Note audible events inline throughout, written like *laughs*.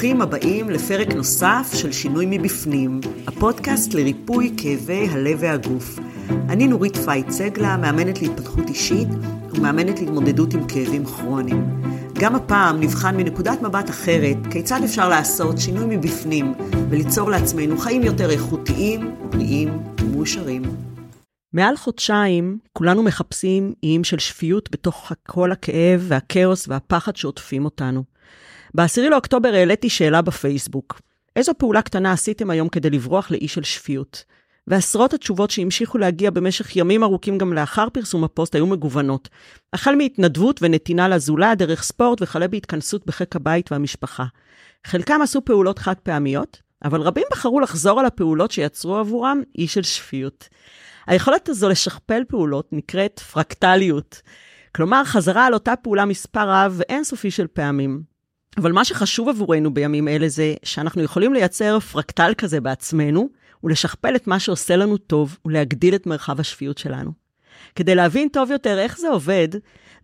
ברוכים הבאים לפרק נוסף של שינוי מבפנים, הפודקאסט לריפוי כאבי הלב והגוף. אני נורית פייט סגלה, מאמנת להתפתחות אישית ומאמנת להתמודדות עם כאבים כרוניים. גם הפעם נבחן מנקודת מבט אחרת כיצד אפשר לעשות שינוי מבפנים וליצור לעצמנו חיים יותר איכותיים, בריאים ומאושרים. מעל חודשיים כולנו מחפשים איים של שפיות בתוך כל הכאב והכאוס והפחד שעוטפים אותנו. ב-10 לאוקטובר העליתי שאלה בפייסבוק. איזו פעולה קטנה עשיתם היום כדי לברוח לאי של שפיות? ועשרות התשובות שהמשיכו להגיע במשך ימים ארוכים גם לאחר פרסום הפוסט היו מגוונות. החל מהתנדבות ונתינה לזולת, דרך ספורט וכלה בהתכנסות בחיק הבית והמשפחה. חלקם עשו פעולות חד פעמיות, אבל רבים בחרו לחזור על הפעולות שיצרו עבורם אי של שפיות. היכולת הזו לשכפל פעולות נקראת פרקטליות. כלומר, חזרה על אותה פעולה מספר רב ואינסופי של פעמים. אבל מה שחשוב עבורנו בימים אלה זה שאנחנו יכולים לייצר פרקטל כזה בעצמנו, ולשכפל את מה שעושה לנו טוב, ולהגדיל את מרחב השפיות שלנו. כדי להבין טוב יותר איך זה עובד,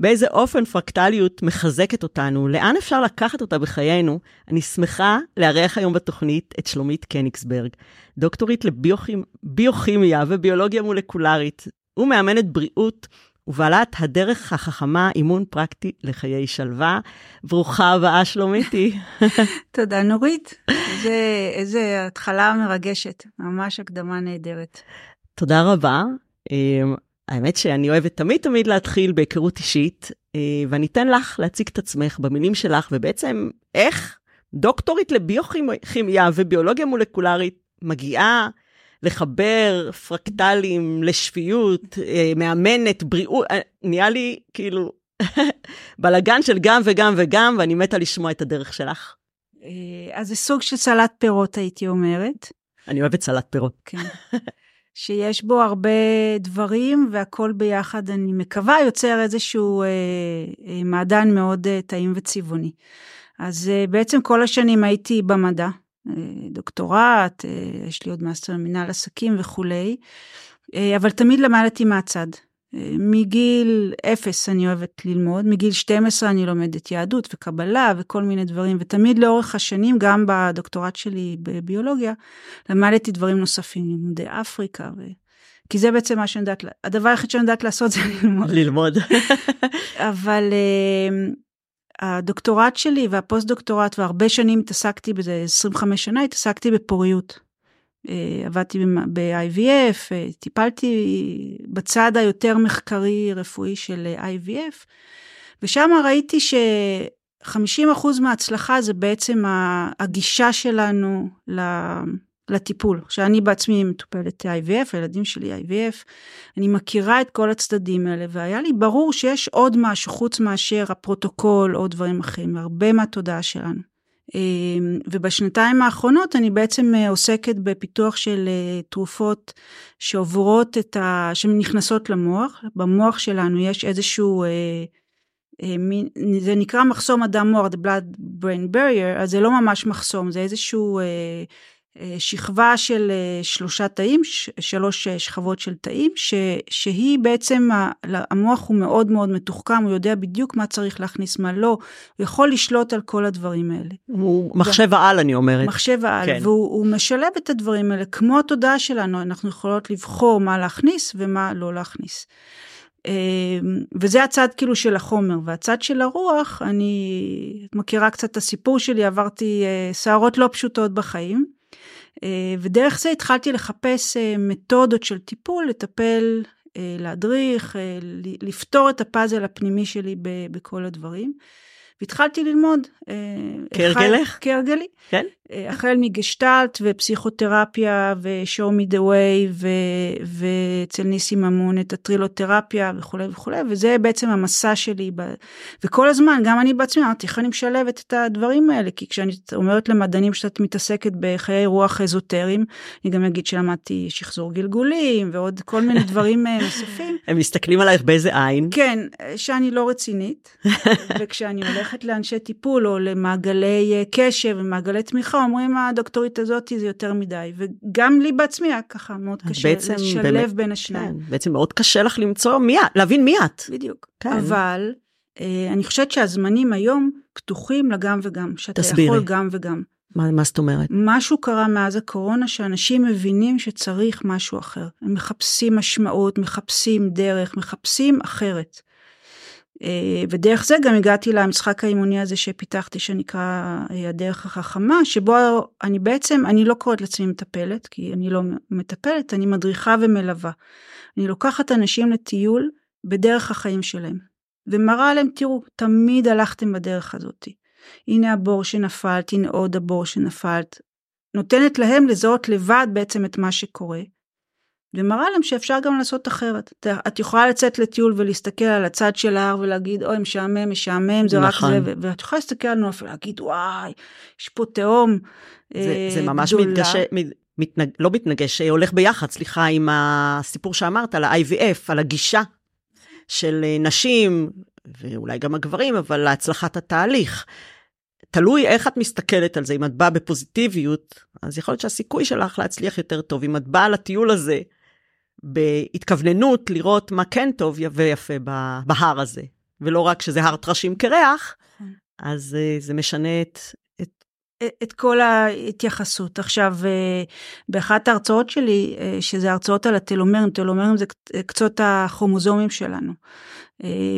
באיזה אופן פרקטליות מחזקת אותנו, לאן אפשר לקחת אותה בחיינו, אני שמחה לארח היום בתוכנית את שלומית קניגסברג, דוקטורית לביוכימיה וביולוגיה מולקולרית, ומאמנת בריאות ובעלת הדרך החכמה, אימון פרקטי לחיי שלווה. ברוכה הבאה, שלומיתי. תודה, נורית. זה, איזה התחלה מרגשת, ממש הקדמה נהדרת. תודה רבה. אמ, האמת שאני אוהבת תמיד תמיד להתחיל בהיכרות אישית, אה, ואני אתן לך להציג את עצמך במילים שלך, ובעצם איך דוקטורית לביוכימיה וביולוגיה מולקולרית מגיעה לחבר פרקטלים לשפיות, אה, מאמנת, בריאות, אה, נהיה לי כאילו *laughs* בלגן של גם וגם וגם, ואני מתה לשמוע את הדרך שלך. אז זה סוג של סלט פירות, הייתי אומרת. אני אוהבת סלט פירות. כן. שיש בו הרבה דברים והכל ביחד, אני מקווה, יוצר איזשהו אה, אה, מעדן מאוד אה, טעים וצבעוני. אז אה, בעצם כל השנים הייתי במדע, אה, דוקטורט, אה, יש לי עוד מאסטר מנהל עסקים וכולי, אה, אבל תמיד למדתי מהצד. מגיל אפס אני אוהבת ללמוד, מגיל 12 אני לומדת יהדות וקבלה וכל מיני דברים, ותמיד לאורך השנים, גם בדוקטורט שלי בביולוגיה, למדתי דברים נוספים, לימודי אפריקה, ו... כי זה בעצם מה שאני יודעת, הדבר היחיד שאני יודעת לעשות זה ללמוד. ללמוד. *laughs* אבל הדוקטורט שלי והפוסט דוקטורט, והרבה שנים התעסקתי בזה, 25 שנה התעסקתי בפוריות. אה, עבדתי ב-IVF, אה, טיפלתי בצד היותר מחקרי רפואי של IVF, ושם ראיתי ש-50% מההצלחה זה בעצם הגישה שלנו לטיפול. שאני בעצמי מטופלת IVF, הילדים שלי IVF, אני מכירה את כל הצדדים האלה, והיה לי ברור שיש עוד משהו חוץ מאשר הפרוטוקול או דברים אחרים, הרבה מהתודעה שלנו. אמ, ובשנתיים האחרונות אני בעצם אה, עוסקת בפיתוח של אה, תרופות שעוברות את ה... שנכנסות למוח. במוח שלנו יש איזשהו, אה, זה נקרא מחסום אדם מוח, the blood brain barrier, אז זה לא ממש מחסום, זה איזשהו שכבה של אה, שלושה תאים, שלוש אה, שכבות של תאים, ש, שהיא בעצם, המוח הוא מאוד מאוד מתוחכם, הוא יודע בדיוק מה צריך להכניס, מה לא, הוא יכול לשלוט על כל הדברים האלה. הוא מחשב העל, אני אומרת. מחשב העל, כן. והוא משלב את הדברים האלה, כמו התודעה שלנו, אנחנו יכולות לבחור מה להכניס ומה לא להכניס. וזה הצד כאילו של החומר, והצד של הרוח, אני מכירה קצת את הסיפור שלי, עברתי סערות לא פשוטות בחיים. אה, ודרך זה התחלתי לחפש אה, מתודות של טיפול, לטפל, אה, להדריך, לפתור את הפאזל הפנימי שלי בכל הדברים. והתחלתי ללמוד. כהרגלך? כהרגלי. כן. החל מגשטלט ופסיכותרפיה ו-show me the way ואצל ניסי ממון את הטרילותרפיה וכולי וכולי וזה בעצם המסע שלי ב... וכל הזמן גם אני בעצמי אמרתי איך אני משלבת את הדברים האלה כי כשאני אומרת למדענים שאת מתעסקת בחיי רוח אזוטריים אני גם אגיד שלמדתי שחזור גלגולים ועוד כל מיני *laughs* דברים אה, נוספים. הם מסתכלים עלייך באיזה עין? כן שאני לא רצינית *laughs* וכשאני הולכת לאנשי טיפול או למעגלי אה, קשב ומעגלי תמיכה ככה אומרים הדוקטורית הזאת זה יותר מדי, וגם לי בעצמי היה ככה מאוד קשה בעצם לשלב באמת, בין השניים. כן, בעצם מאוד קשה לך למצוא מי את, להבין מי את. בדיוק. כן. אבל אה, אני חושבת שהזמנים היום פתוחים לגם וגם, שאתה תסבירי. יכול גם וגם. מה, מה זאת אומרת? משהו קרה מאז הקורונה שאנשים מבינים שצריך משהו אחר. הם מחפשים משמעות, מחפשים דרך, מחפשים אחרת. אה, ודרך זה גם הגעתי למשחק האימוני הזה שפיתחתי שנקרא אה, הדרך החכמה, שבו אני בעצם, אני לא קוראת לעצמי מטפלת, כי אני לא מטפלת, אני מדריכה ומלווה. אני לוקחת אנשים לטיול בדרך החיים שלהם, ומראה להם, תראו, תמיד הלכתם בדרך הזאת. הנה הבור שנפלת, הנה עוד הבור שנפלת. נותנת להם לזהות לבד בעצם את מה שקורה. ומראה להם שאפשר גם לעשות אחרת. את יכולה לצאת לטיול ולהסתכל על הצד של ההר ולהגיד, אוי, משעמם, משעמם, זה נכון. רק זה, ואת יכולה להסתכל על נוף ולהגיד, וואי, יש פה תהום זה, אה, זה ממש מתגש... מתנג... לא מתנגש, הולך ביחד, סליחה, עם הסיפור שאמרת על ה-IVF, על הגישה של אה, נשים, ואולי גם הגברים, אבל להצלחת התהליך. תלוי איך את מסתכלת על זה, אם את באה בפוזיטיביות, אז יכול להיות שהסיכוי שלך להצליח יותר טוב. אם את באה לטיול הזה בהתכווננות לראות מה כן טוב ויפה בהר הזה, ולא רק שזה הר טרשים קרח, נכון. אז uh, זה משנה את, את... את כל ההתייחסות. עכשיו, uh, באחת ההרצאות שלי, שזה הרצאות על הטלומרים, טלומרים זה קצות הכרומוזומים שלנו.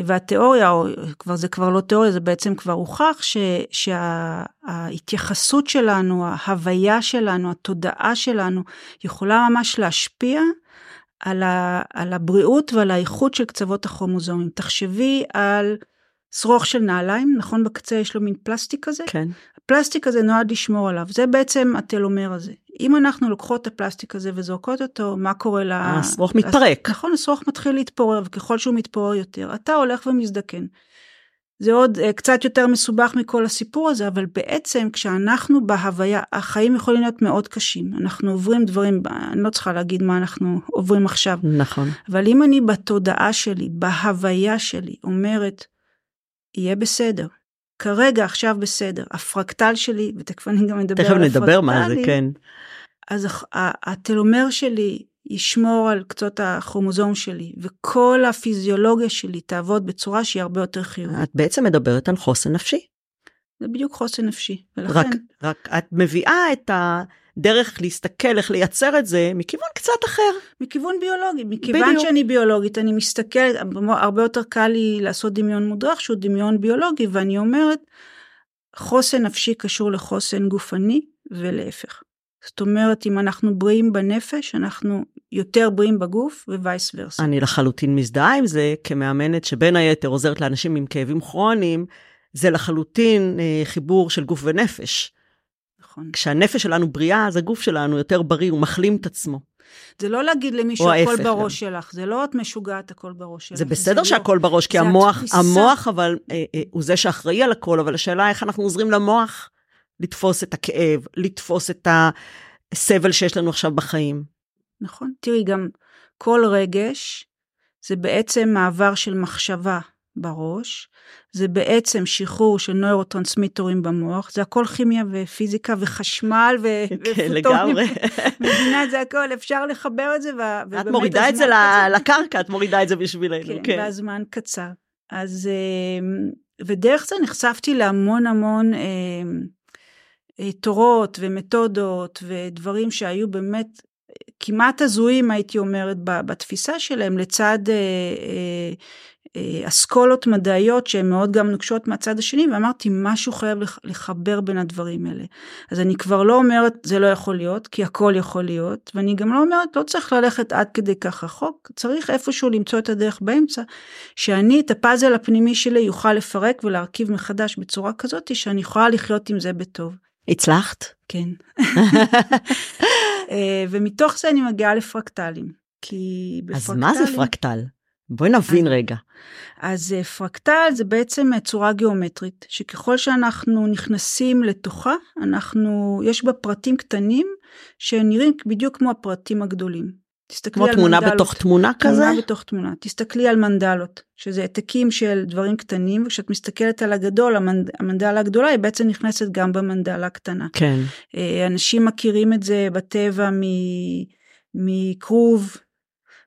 והתיאוריה, או כבר זה כבר לא תיאוריה, זה בעצם כבר הוכח שההתייחסות שה, שלנו, ההוויה שלנו, התודעה שלנו, יכולה ממש להשפיע על, ה, על הבריאות ועל האיכות של קצוות הכרומוזומים. תחשבי על שרוך של נעליים, נכון? בקצה יש לו מין פלסטיק כזה? כן. הפלסטיק הזה נועד לשמור עליו, זה בעצם הטלומר הזה. אם אנחנו לוקחות את הפלסטיק הזה וזורקות אותו, מה קורה ל... השרוך מתפרק. נכון, השרוך מתחיל להתפורר, וככל שהוא מתפורר יותר, אתה הולך ומזדקן. זה עוד uh, קצת יותר מסובך מכל הסיפור הזה, אבל בעצם כשאנחנו בהוויה, החיים יכולים להיות מאוד קשים. אנחנו עוברים דברים, אני לא צריכה להגיד מה אנחנו עוברים עכשיו. נכון. אבל אם אני בתודעה שלי, בהוויה שלי, אומרת, יהיה בסדר. כרגע, עכשיו בסדר. הפרקטל שלי, ותכף אני גם אדבר על הפרקטלי. תכף נדבר מה זה, כן. אז הטלומר שלי ישמור על קצות הכרומוזום שלי, וכל הפיזיולוגיה שלי תעבוד בצורה שהיא הרבה יותר חיובית. את בעצם מדברת על חוסן נפשי. זה בדיוק חוסן נפשי, ולכן... רק, רק את מביאה את הדרך להסתכל איך לייצר את זה מכיוון קצת אחר. מכיוון ביולוגי, מכיוון בדיוק. שאני ביולוגית, אני מסתכלת, הרבה יותר קל לי לעשות דמיון מודרך שהוא דמיון ביולוגי, ואני אומרת, חוסן נפשי קשור לחוסן גופני ולהפך. זאת אומרת, אם אנחנו בריאים בנפש, אנחנו יותר בריאים בגוף ווייס ורסה. אני לחלוטין מזדהה עם זה כמאמנת שבין היתר עוזרת לאנשים עם כאבים כרוניים, זה לחלוטין אה, חיבור של גוף ונפש. נכון. כשהנפש שלנו בריאה, אז הגוף שלנו יותר בריא, הוא מחלים את עצמו. זה לא להגיד למישהו הכל בראש גם. שלך, זה לא את משוגעת הכל בראש שלך. זה בסדר זה שהכל לא, בראש, כי המוח, התפיסה. המוח אבל אה, אה, הוא זה שאחראי על הכל, אבל השאלה איך אנחנו עוזרים למוח לתפוס את הכאב, לתפוס את הסבל שיש לנו עכשיו בחיים. נכון, תראי, גם כל רגש זה בעצם מעבר של מחשבה בראש, זה בעצם שחרור של נוירוטרנסמיטורים במוח, זה הכל כימיה ופיזיקה וחשמל ו- כן, לגמרי. *laughs* מבינה את זה הכל, אפשר לחבר את זה. ו- את מורידה את זה קצר. לקרקע, את מורידה את זה בשבילנו. כן, כן. והזמן קצר. אז, אמ, ודרך זה נחשפתי להמון המון אה, תורות ומתודות ודברים שהיו באמת כמעט הזויים הייתי אומרת בתפיסה שלהם לצד אה, אה, אה, אסכולות מדעיות שהן מאוד גם נוקשות מהצד השני ואמרתי משהו חייב לחבר בין הדברים האלה. אז אני כבר לא אומרת זה לא יכול להיות כי הכל יכול להיות ואני גם לא אומרת לא צריך ללכת עד כדי כך רחוק צריך איפשהו למצוא את הדרך באמצע שאני את הפאזל הפנימי שלי יוכל לפרק ולהרכיב מחדש בצורה כזאת שאני יכולה לחיות עם זה בטוב. הצלחת? כן. *laughs* אה, ומתוך זה אני מגיעה לפרקטלים. כי בפרקטלים... אז מה זה פרקטל? בואי נבין רגע. אז אה, פרקטל זה בעצם אה, צורה גיאומטרית, שככל שאנחנו נכנסים לתוכה, אנחנו, יש בה פרטים קטנים שנראים בדיוק כמו הפרטים הגדולים. תסתכלי על תמונה מנדלות. בתוך תמונה כזה? תמונה בתוך תמונה. תסתכלי על מנדלות, שזה העתקים של דברים קטנים, וכשאת מסתכלת על הגדול, המנד... המנדלה הגדולה היא בעצם נכנסת גם במנדלה הקטנה. כן. אנשים מכירים את זה בטבע מכרוב,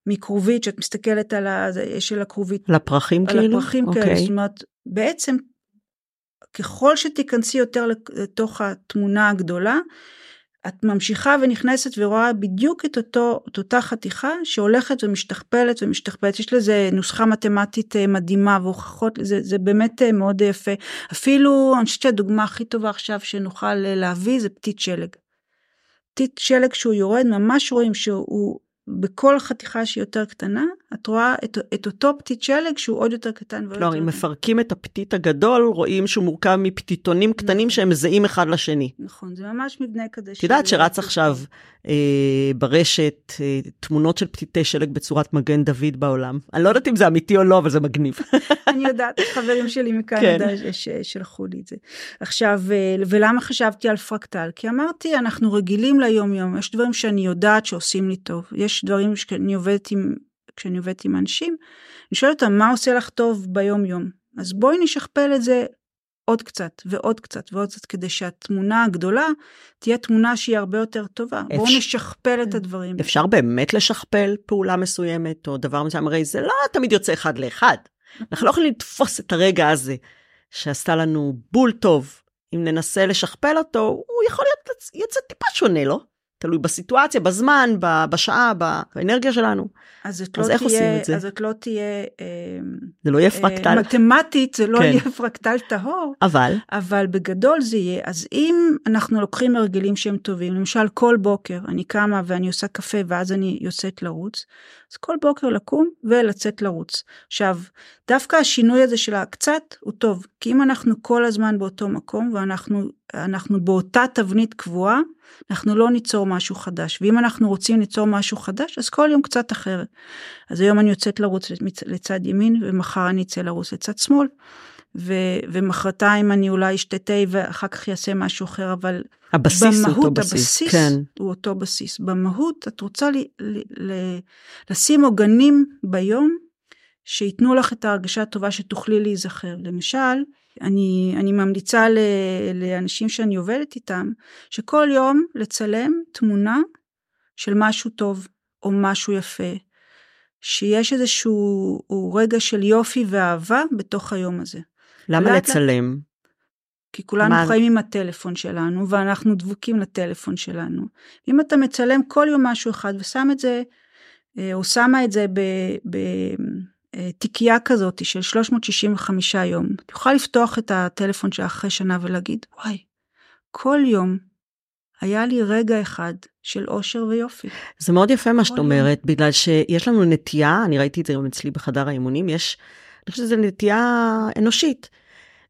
מכרובית, שאת מסתכלת על ה... של הכרובית. על הפרחים על כאילו? הפרחים אוקיי. כאלה, זאת אומרת, בעצם ככל שתיכנסי יותר לתוך התמונה הגדולה, את ממשיכה ונכנסת ורואה בדיוק את, אותו, את אותה חתיכה שהולכת ומשתכפלת ומשתכפלת. יש לזה נוסחה מתמטית אה, מדהימה והוכחות לזה, זה באמת אה, מאוד יפה. אפילו, אני חושבת שהדוגמה הכי טובה עכשיו שנוכל אה, להביא זה פתית שלג. פתית שלג שהוא יורד, ממש רואים שהוא בכל חתיכה שהיא יותר קטנה, את רואה את, את אותו פתית שלג שהוא עוד יותר קטן. כלומר, אם מפרקים את הפתית הגדול, רואים שהוא מורכב מפתיתונים קטנים נכון. שהם זהים אחד לשני. נכון, זה ממש מבנה כזה. את יודעת שרץ עכשיו ברשת אה, תמונות של פתיתי שלג בצורת מגן דוד בעולם. אני לא יודעת אם זה אמיתי או לא, אבל זה מגניב. *laughs* אני יודעת, חברים שלי מקנדה כן. ששלחו לי את זה. עכשיו, אה, ולמה חשבתי על פרקטל? כי אמרתי, אנחנו רגילים ליום יום, יש דברים שאני יודעת שעושים לי טוב. יש דברים שאני עובדת עם, כשאני עובדת עם אנשים, אני שואלת אותם, מה עושה לך טוב ביום יום? אז בואי נשכפל את זה עוד קצת ועוד קצת ועוד קצת כדי שהתמונה הגדולה תהיה תמונה שהיא הרבה יותר טובה. אפשר... בואו נשכפל את הדברים. אפשר באמת לשכפל פעולה מסוימת או דבר מסוים, הרי זה לא תמיד יוצא אחד לאחד. אנחנו לא יכולים לתפוס את הרגע הזה שעשתה לנו בול טוב. אם ננסה לשכפל אותו, הוא יכול להיות יצא טיפה שונה, לא? תלוי בסיטואציה, בזמן, בשעה, באנרגיה שלנו. אז, אז לא איך תהיה, עושים את זה? אז את לא תהיה... זה לא יהיה פרקטל. אה, מתמטית זה לא כן. יהיה פרקטל טהור. אבל? אבל בגדול זה יהיה. אז אם אנחנו לוקחים הרגלים שהם טובים, למשל כל בוקר אני קמה ואני עושה קפה ואז אני יוצאת לרוץ, אז כל בוקר לקום ולצאת לרוץ. עכשיו, דווקא השינוי הזה של הקצת הוא טוב, כי אם אנחנו כל הזמן באותו מקום ואנחנו אנחנו באותה תבנית קבועה, אנחנו לא ניצור משהו חדש. ואם אנחנו רוצים ליצור משהו חדש, אז כל יום קצת אחרת. אז היום אני יוצאת לרוץ לצד ימין, ומחר אני אצא לרוץ לצד שמאל. ו- ומחרתיים אני אולי אשתה תה ואחר כך אעשה משהו אחר, אבל הבסיס במהות, הוא אותו בסיס, הבסיס כן. הוא אותו בסיס. במהות את רוצה ל- ל- ל- לשים עוגנים ביום שייתנו לך את ההרגשה הטובה שתוכלי להיזכר. למשל, אני, אני ממליצה ל, לאנשים שאני עובדת איתם, שכל יום לצלם תמונה של משהו טוב או משהו יפה, שיש איזשהו רגע של יופי ואהבה בתוך היום הזה. למה לצלם? כי כולנו מה... חיים עם הטלפון שלנו ואנחנו דבוקים לטלפון שלנו. אם אתה מצלם כל יום משהו אחד ושם את זה, אה, או שמה את זה ב... ב תיקייה כזאת של 365 יום, תוכל לפתוח את הטלפון שלך אחרי שנה ולהגיד, וואי, כל יום היה לי רגע אחד של אושר ויופי. זה מאוד יפה מה שאת אומרת, בגלל שיש לנו נטייה, אני ראיתי את זה גם אצלי בחדר האימונים, יש, אני חושבת שזו נטייה אנושית.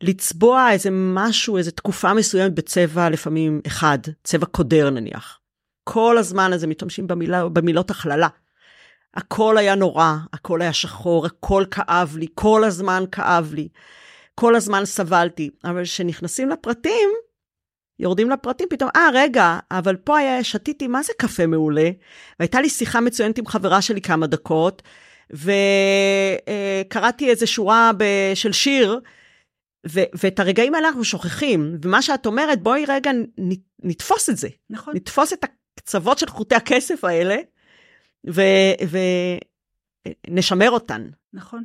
לצבוע איזה משהו, איזה תקופה מסוימת בצבע לפעמים אחד, צבע קודר נניח. כל הזמן הזה משתמשים במילה, במילות הכללה. הכל היה נורא, הכל היה שחור, הכל כאב לי, כל הזמן כאב לי, כל הזמן סבלתי. אבל כשנכנסים לפרטים, יורדים לפרטים, פתאום, אה, רגע, אבל פה היה, שתיתי, מה זה קפה מעולה? והייתה לי שיחה מצוינת עם חברה שלי כמה דקות, וקראתי איזה שורה ב- של שיר, ו- ואת הרגעים האלה אנחנו שוכחים. ומה שאת אומרת, בואי רגע נתפוס את זה. נכון. נתפוס את הקצוות של חוטי הכסף האלה, ונשמר ו- אותן. נכון.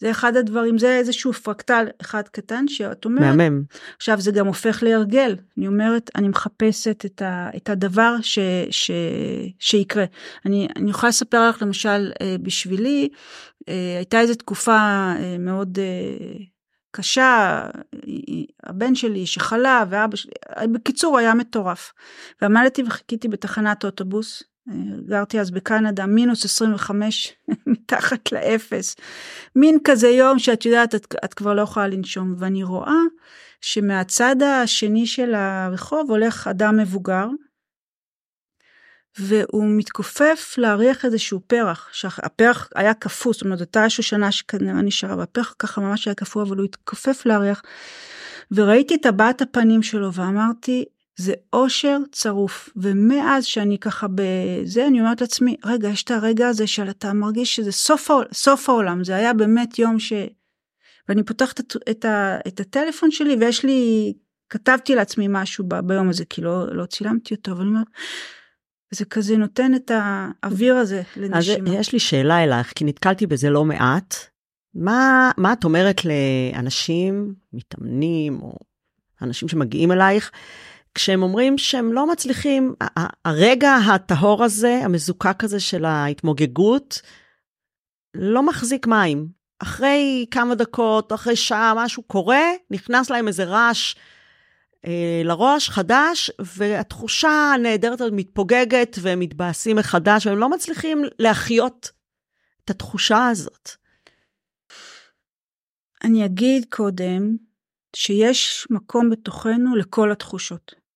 זה אחד הדברים, זה איזשהו פרקטל אחד קטן שאת אומרת. מהמם. עכשיו זה גם הופך להרגל. אני אומרת, אני מחפשת את, ה, את הדבר ש, ש, שיקרה. אני, אני יכולה לספר לך למשל, אה, בשבילי, אה, הייתה איזו תקופה אה, מאוד קשה, הבן שלי שחלה ואבא שלי, בקיצור היה מטורף. ועמדתי וחיכיתי בתחנת אוטובוס גרתי אז בקנדה, מינוס 25 *laughs* מתחת לאפס. מין כזה יום שאת יודעת, את, את כבר לא יכולה לנשום. ואני רואה שמהצד השני של הרחוב הולך אדם מבוגר, והוא מתכופף להריח איזשהו פרח, שהפרח היה קפוא, זאת אומרת, אותה שושנה שכנראה נשארה, והפרח ככה ממש היה קפוא, אבל הוא התכופף להריח. וראיתי את הבעת הפנים שלו ואמרתי, זה אושר צרוף ומאז שאני ככה בזה אני אומרת לעצמי רגע יש את הרגע הזה של אתה מרגיש שזה סוף, סוף העולם זה היה באמת יום ש... ואני פותחת את, את, ה, את הטלפון שלי ויש לי כתבתי לעצמי משהו ב, ביום הזה כי לא, לא צילמתי אותו אבל אני אומרת זה כזה נותן את האוויר הזה לנשימה. אז יש לי שאלה אלייך, כי נתקלתי בזה לא מעט. מה, מה את אומרת לאנשים, מתאמנים, או אנשים שמגיעים אלייך, כשהם אומרים שהם לא מצליחים, הרגע הטהור הזה, המזוקק הזה של ההתמוגגות, לא מחזיק מים. אחרי כמה דקות, אחרי שעה, משהו קורה, נכנס להם איזה רעש אה, לראש חדש, והתחושה הנהדרת הזאת מתפוגגת והם מתבאסים מחדש, והם לא מצליחים להחיות את התחושה הזאת. אני אגיד קודם שיש מקום בתוכנו לכל התחושות.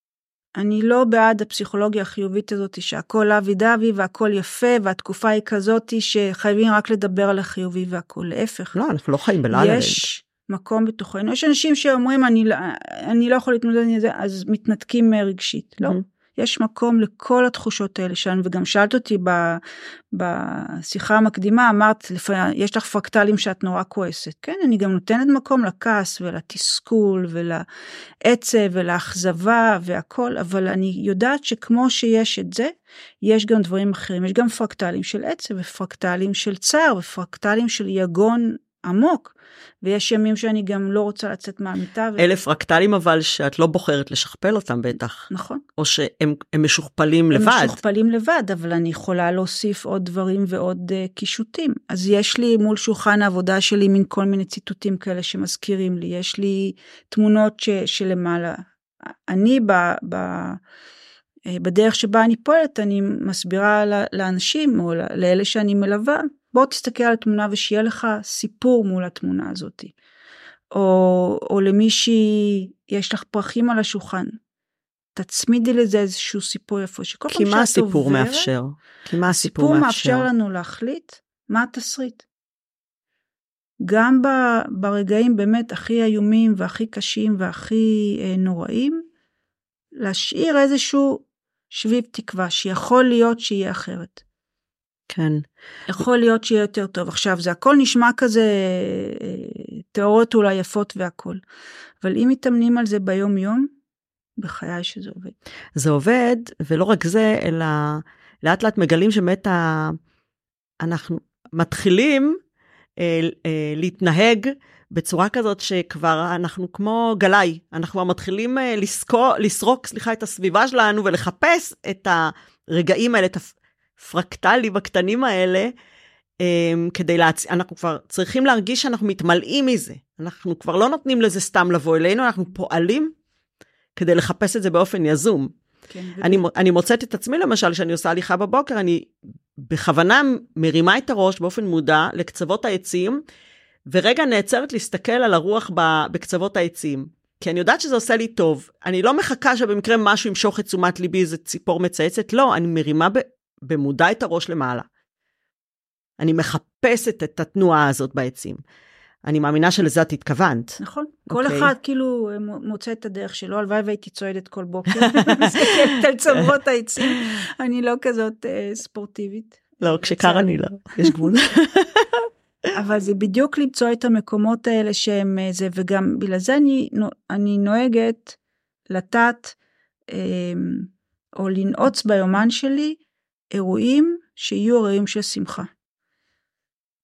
אני לא בעד הפסיכולוגיה החיובית הזאת שהכל אבי דבי והכל יפה והתקופה היא כזאת שחייבים רק לדבר על החיובי והכל להפך. לא אנחנו לא חיים בלילה. יש מקום בתוכנו יש אנשים שאומרים אני, לא, אני לא יכול להתמודד עם זה אז מתנתקים רגשית לא. יש מקום לכל התחושות האלה שלנו וגם שאלת אותי ב, בשיחה המקדימה אמרת יש לך פרקטלים שאת נורא כועסת. כן אני גם נותנת מקום לכעס ולתסכול ולעצב ולאכזבה והכל אבל אני יודעת שכמו שיש את זה יש גם דברים אחרים. יש גם פרקטלים של עצב ופרקטלים של צער ופרקטלים של יגון עמוק. ויש ימים שאני גם לא רוצה לצאת מהמיטה. ו... אלה פרקטלים אבל שאת לא בוחרת לשכפל אותם בטח. נכון. או שהם משוכפלים הם לבד. הם משוכפלים לבד, אבל אני יכולה להוסיף עוד דברים ועוד uh, קישוטים. אז יש לי מול שולחן העבודה שלי מין כל מיני ציטוטים כאלה שמזכירים לי, יש לי תמונות ש, שלמעלה. אני ב... ב אה, בדרך שבה אני פועלת אני מסבירה לאנשים או לאלה שאני מלווה בוא תסתכל על התמונה ושיהיה לך סיפור מול התמונה הזאת. או, או למישהי יש לך פרחים על השולחן. תצמידי לזה איזשהו סיפור יפה שכל פעם שאת עוברת. כי מה הסיפור מאפשר? כי מה הסיפור מאפשר? הסיפור מאפשר לנו להחליט מה התסריט. גם ב, ברגעים באמת הכי איומים והכי קשים והכי אה, נוראים, להשאיר איזשהו שביב תקווה שיכול להיות שיהיה אחרת. כן. יכול להיות שיהיה יותר טוב. עכשיו, זה הכל נשמע כזה אה, תיאוריות אולי יפות והכל, אבל אם מתאמנים על זה ביום יום, בחיי שזה עובד. זה עובד, ולא רק זה, אלא לאט לאט מגלים שבאמת ה... אנחנו מתחילים אה, אה, להתנהג בצורה כזאת שכבר אנחנו כמו גלאי, אנחנו כבר מתחילים אה, לסקור, לסרוק, סליחה, את הסביבה שלנו ולחפש את הרגעים האלה, את הפרקטלים הקטנים האלה, um, כדי להצ... אנחנו כבר צריכים להרגיש שאנחנו מתמלאים מזה. אנחנו כבר לא נותנים לזה סתם לבוא אלינו, אנחנו פועלים כדי לחפש את זה באופן יזום. כן, אני, אני מוצאת את עצמי למשל, כשאני עושה הליכה בבוקר, אני בכוונה מרימה את הראש באופן מודע לקצוות העצים, ורגע נעצרת להסתכל על הרוח בקצוות העצים. כי אני יודעת שזה עושה לי טוב. אני לא מחכה שבמקרה משהו ימשוך את תשומת ליבי, איזה ציפור מצייצת, לא, אני מרימה במודע את הראש למעלה. אני מחפשת את התנועה הזאת בעצים. אני מאמינה שלזה את התכוונת. נכון. Okay. כל אוקיי. אחד כאילו מוצא את הדרך שלו, הלוואי והייתי צועדת כל בוקר, *laughs* מסתכלת על צמרות העצים. אני לא כזאת אה, ספורטיבית. לא, כשקר אני לא, יש גבול. *laughs* אבל זה בדיוק למצוא את המקומות האלה שהם אה, זה, וגם בגלל זה אני, אני נוהגת לתת אה, או לנעוץ ביומן שלי אירועים שיהיו אירועים של שמחה.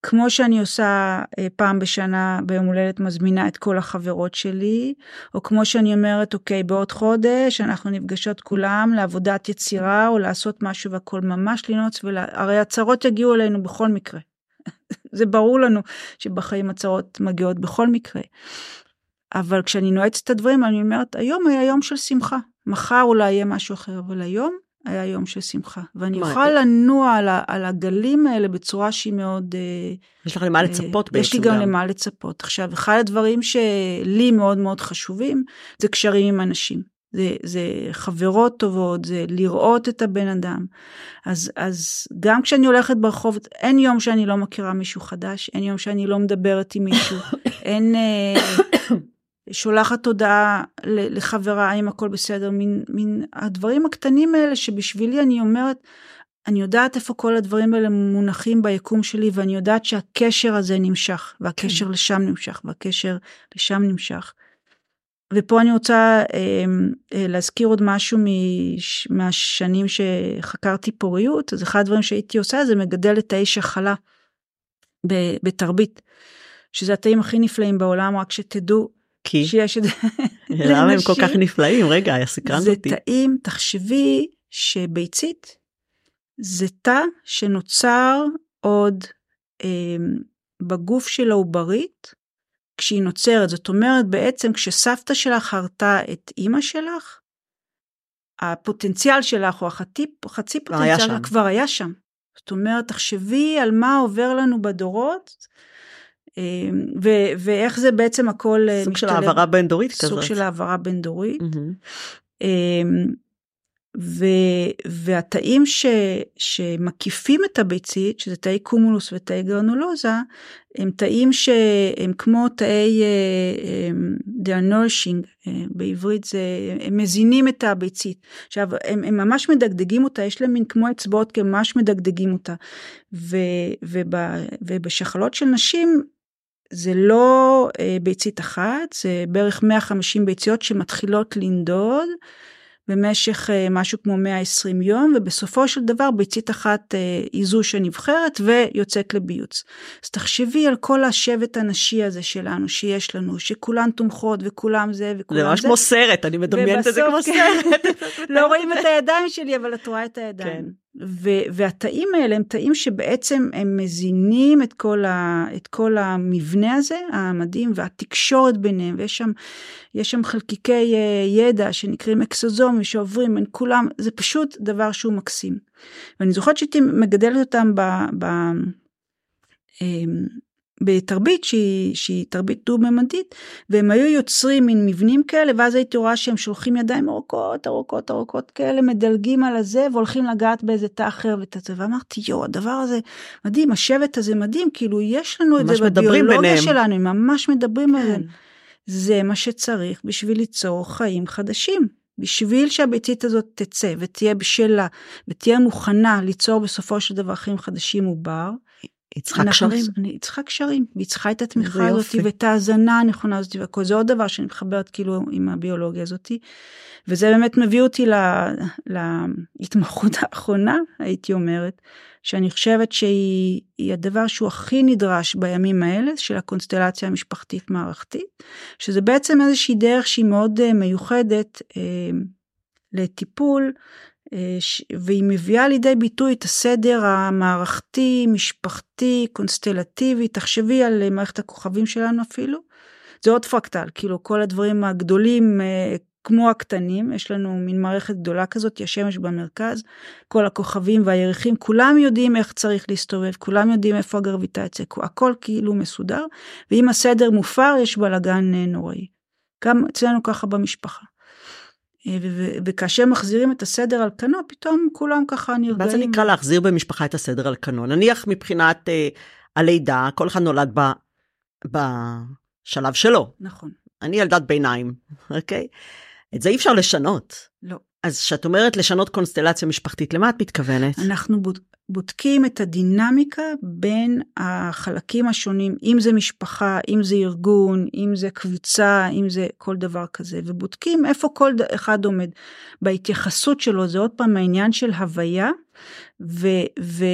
כמו שאני עושה אה, פעם בשנה ביום הולדת מזמינה את כל החברות שלי, או כמו שאני אומרת אוקיי בעוד חודש אנחנו נפגשות כולם לעבודת יצירה או לעשות משהו והכל ממש לנעוץ, ולה... הרי הצהרות יגיעו אלינו בכל מקרה. *laughs* זה ברור לנו שבחיים הצהרות מגיעות בכל מקרה. אבל כשאני נועצת את הדברים אני אומרת היום היה יום של שמחה, מחר אולי יהיה משהו אחר, אבל היום היה יום של שמחה. ואני אוכל לנוע על, על הגלים האלה בצורה שהיא מאוד... אה, יש לך למה לצפות בעצם. יש לי גם, גם למה לצפות. עכשיו, אחד הדברים שלי מאוד מאוד חשובים, זה קשרים עם אנשים. זה, זה חברות טובות, זה לראות את הבן אדם. אז, אז גם כשאני הולכת ברחוב, אין יום שאני לא מכירה מישהו חדש, אין יום שאני לא מדברת עם מישהו, *coughs* אין... שולחת הודעה לחברה אם הכל בסדר, מין, מין הדברים הקטנים האלה שבשבילי אני אומרת, אני יודעת איפה כל הדברים האלה מונחים ביקום שלי ואני יודעת שהקשר הזה נמשך והקשר כן. לשם נמשך והקשר לשם נמשך. ופה אני רוצה אה, אה, להזכיר עוד משהו מש, מהשנים שחקרתי פוריות, אז אחד הדברים שהייתי עושה זה מגדל את האיש החלה בתרבית, שזה התאים הכי נפלאים בעולם, רק שתדעו כי? שיש את זה. למה *laughs* הם כל כך נפלאים? רגע, סקרנת אותי. זה תאים, תחשבי שביצית זה תא שנוצר עוד אה, בגוף של העוברית כשהיא נוצרת. זאת אומרת, בעצם כשסבתא שלך הרתה את אימא שלך, הפוטנציאל שלך או החצי, חצי פוטנציאל שלך כבר היה שם. זאת אומרת, תחשבי על מה עובר לנו בדורות, ו- ואיך זה בעצם הכל אה, סוג משתלב. של העברה בין דורית כזאת. סוג של העברה בין דורית. Mm-hmm. ו- והתאים ש- שמקיפים את הביצית, שזה תאי קומולוס ותאי גרנולוזה, הם תאים שהם כמו תאי uh, they are nourishing, uh, בעברית זה, הם מזינים את הביצית. עכשיו, הם, הם ממש מדגדגים אותה, יש להם מין כמו אצבעות, כי הם ממש מדגדגים אותה. ו- וב- ובשחלות של נשים, זה לא uh, ביצית אחת, זה בערך 150 ביציות שמתחילות לנדוד. במשך אה, משהו כמו 120 יום, ובסופו של דבר ביצית אחת אה, היא זו שנבחרת ויוצאת לביוץ. אז תחשבי על כל השבט הנשי הזה שלנו, שיש לנו, שכולן תומכות וכולם זה וכולם זה. זה ממש כמו סרט, אני מדמיינת את זה כמו כן. סרט. *laughs* לא רואים את הידיים שלי, אבל את רואה את הידיים. כן. ו- והתאים האלה הם תאים שבעצם הם מזינים את כל, ה- את כל המבנה הזה המדהים והתקשורת ביניהם ויש שם, שם חלקיקי אה, ידע שנקראים אקסוזומים שעוברים בין כולם זה פשוט דבר שהוא מקסים. ואני זוכרת שהייתי מגדלת אותם ב... ב אמ, בתרבית שהיא, שהיא תרבית דו-ממדית, והם היו יוצרים מין מבנים כאלה, ואז הייתי רואה שהם שולחים ידיים ארוכות, ארוכות, ארוכות כאלה, מדלגים על הזה, והולכים לגעת באיזה תא אחר ואת ואמרתי, יואו, הדבר הזה מדהים, השבט הזה מדהים, כאילו, יש לנו את זה בביולוגיה ביניהם. שלנו, הם ממש מדברים כן. עליהם. זה מה שצריך בשביל ליצור חיים חדשים. בשביל שהביצית הזאת תצא ותהיה בשלה ותהיה מוכנה ליצור בסופו של דבר חיים חדשים עובר, היא צריכה קשרים. היא צריכה קשרים, והיא צריכה את התמיכה הזאת ואת ההאזנה הנכונה הזאת והכל. זה עוד דבר שאני מחברת כאילו עם הביולוגיה הזאת. וזה באמת מביא אותי לה, להתמחות *laughs* האחרונה, הייתי אומרת, שאני חושבת שהיא הדבר שהוא הכי נדרש בימים האלה של הקונסטלציה המשפחתית מערכתית, שזה בעצם איזושהי דרך שהיא מאוד אה, מיוחדת אה, לטיפול והיא מביאה לידי ביטוי את הסדר המערכתי, משפחתי, קונסטלטיבי, תחשבי על אה, מערכת הכוכבים שלנו אפילו. זה עוד פרקטל, כאילו כל הדברים הגדולים אה, כמו הקטנים, יש לנו מין מערכת גדולה כזאת, השמש במרכז, כל הכוכבים והירחים, כולם יודעים איך צריך להסתובב, כולם יודעים איפה הגרביטציה, הכל כאילו מסודר, ואם הסדר מופר יש בלאגן נוראי. גם אצלנו ככה במשפחה. אה, וכאשר מחזירים את הסדר על כנו, פתאום כולם ככה נרגעים. מה זה נקרא להחזיר במשפחה את הסדר על כנו? נניח מבחינת אה, הלידה, כל אחד נולד ב, בשלב שלו. נכון. אני ילדת ביניים, אוקיי? את זה אי אפשר לשנות. לא. אז כשאת אומרת לשנות קונסטלציה משפחתית, למה את מתכוונת? אנחנו בודקים את הדינמיקה בין החלקים השונים, אם זה משפחה, אם זה ארגון, אם זה קבוצה, אם זה כל דבר כזה, ובודקים איפה כל אחד עומד. בהתייחסות שלו זה עוד פעם העניין של הוויה ו, ו,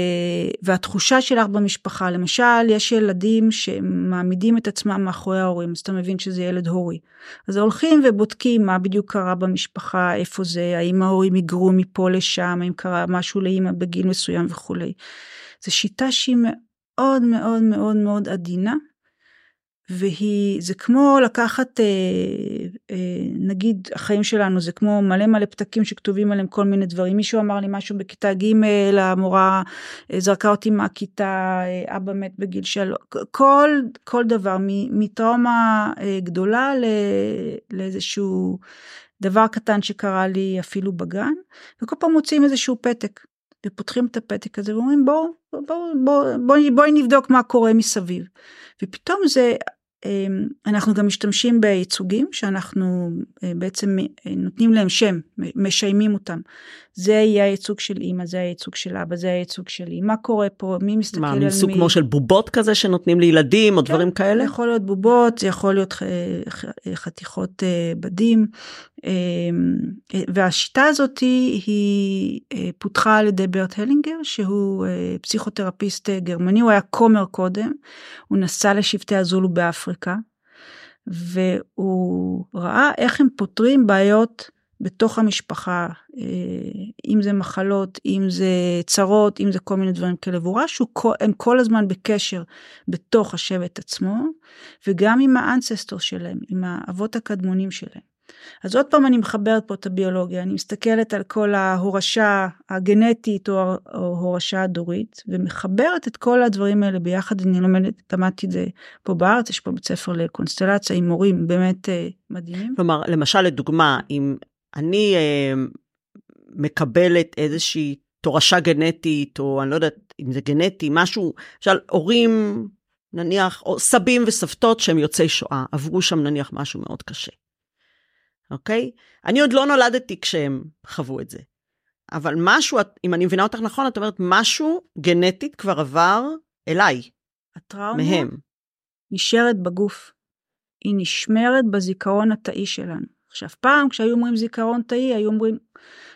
והתחושה שלך במשפחה. למשל, יש ילדים שמעמידים את עצמם מאחורי ההורים, אז אתה מבין שזה ילד הורי. אז הולכים ובודקים מה בדיוק קרה במשפחה, איפה זה, האם ההורים היגרו מפה לשם, האם קרה משהו לאמא בגיל מסוים וכולי. זו שיטה שהיא מאוד מאוד מאוד מאוד עדינה, והיא, זה כמו לקחת, אה, אה, נגיד החיים שלנו זה כמו מלא מלא פתקים שכתובים עליהם כל מיני דברים. מישהו אמר לי משהו בכיתה ג', המורה אה, זרקה אותי מהכיתה, אה, אבא מת בגיל שלוש, כל, כל דבר, מטראומה אה, גדולה לא, לאיזשהו דבר קטן שקרה לי אפילו בגן, וכל פעם מוצאים איזשהו פתק. ופותחים את הפתק הזה ואומרים בואו בואו בואו בוא, בוא, בוא נבדוק מה קורה מסביב. ופתאום זה אמ, אנחנו גם משתמשים בייצוגים שאנחנו אה, בעצם אה, נותנים להם שם, משיימים אותם. זה יהיה הייצוג של אימא, זה הייצוג של אבא, זה הייצוג שלי, מה קורה פה, מי מסתכל מה, על מי. מה, מסוג כמו של בובות כזה שנותנים לילדים או כן, דברים כאלה? זה יכול להיות בובות, זה יכול להיות חתיכות אה, בדים. אמ, והשיטה הזאת היא אה, פותחה על ידי ברט הלינגר, שהוא אה, פסיכותרפיסט גרמני, הוא היה כומר קודם, הוא נסע לשבטי הזולו באפריקה, והוא ראה איך הם פותרים בעיות בתוך המשפחה, אה, אם זה מחלות, אם זה צרות, אם זה כל מיני דברים כאלה, והוא ראה שהם כל הזמן בקשר בתוך השבט עצמו, וגם עם האנססטור שלהם, עם האבות הקדמונים שלהם. אז עוד פעם אני מחברת פה את הביולוגיה, אני מסתכלת על כל ההורשה הגנטית או, או הורשה הדורית, ומחברת את כל הדברים האלה ביחד, אני לומדת, למדתי את זה פה בארץ, יש פה בית ספר לקונסטלציה עם מורים באמת אה, מדהימים. כלומר, למשל לדוגמה, אם אני אה, מקבלת איזושהי תורשה גנטית, או אני לא יודעת אם זה גנטי, משהו, למשל הורים, נניח, או סבים וסבתות שהם יוצאי שואה, עברו שם נניח משהו מאוד קשה. אוקיי? אני עוד לא נולדתי כשהם חוו את זה. אבל משהו, אם אני מבינה אותך נכון, את אומרת, משהו גנטית כבר עבר אליי. הטראומה מהם. נשארת בגוף. היא נשמרת בזיכרון התאי שלנו. עכשיו, פעם כשהיו אומרים זיכרון תאי, היו אומרים,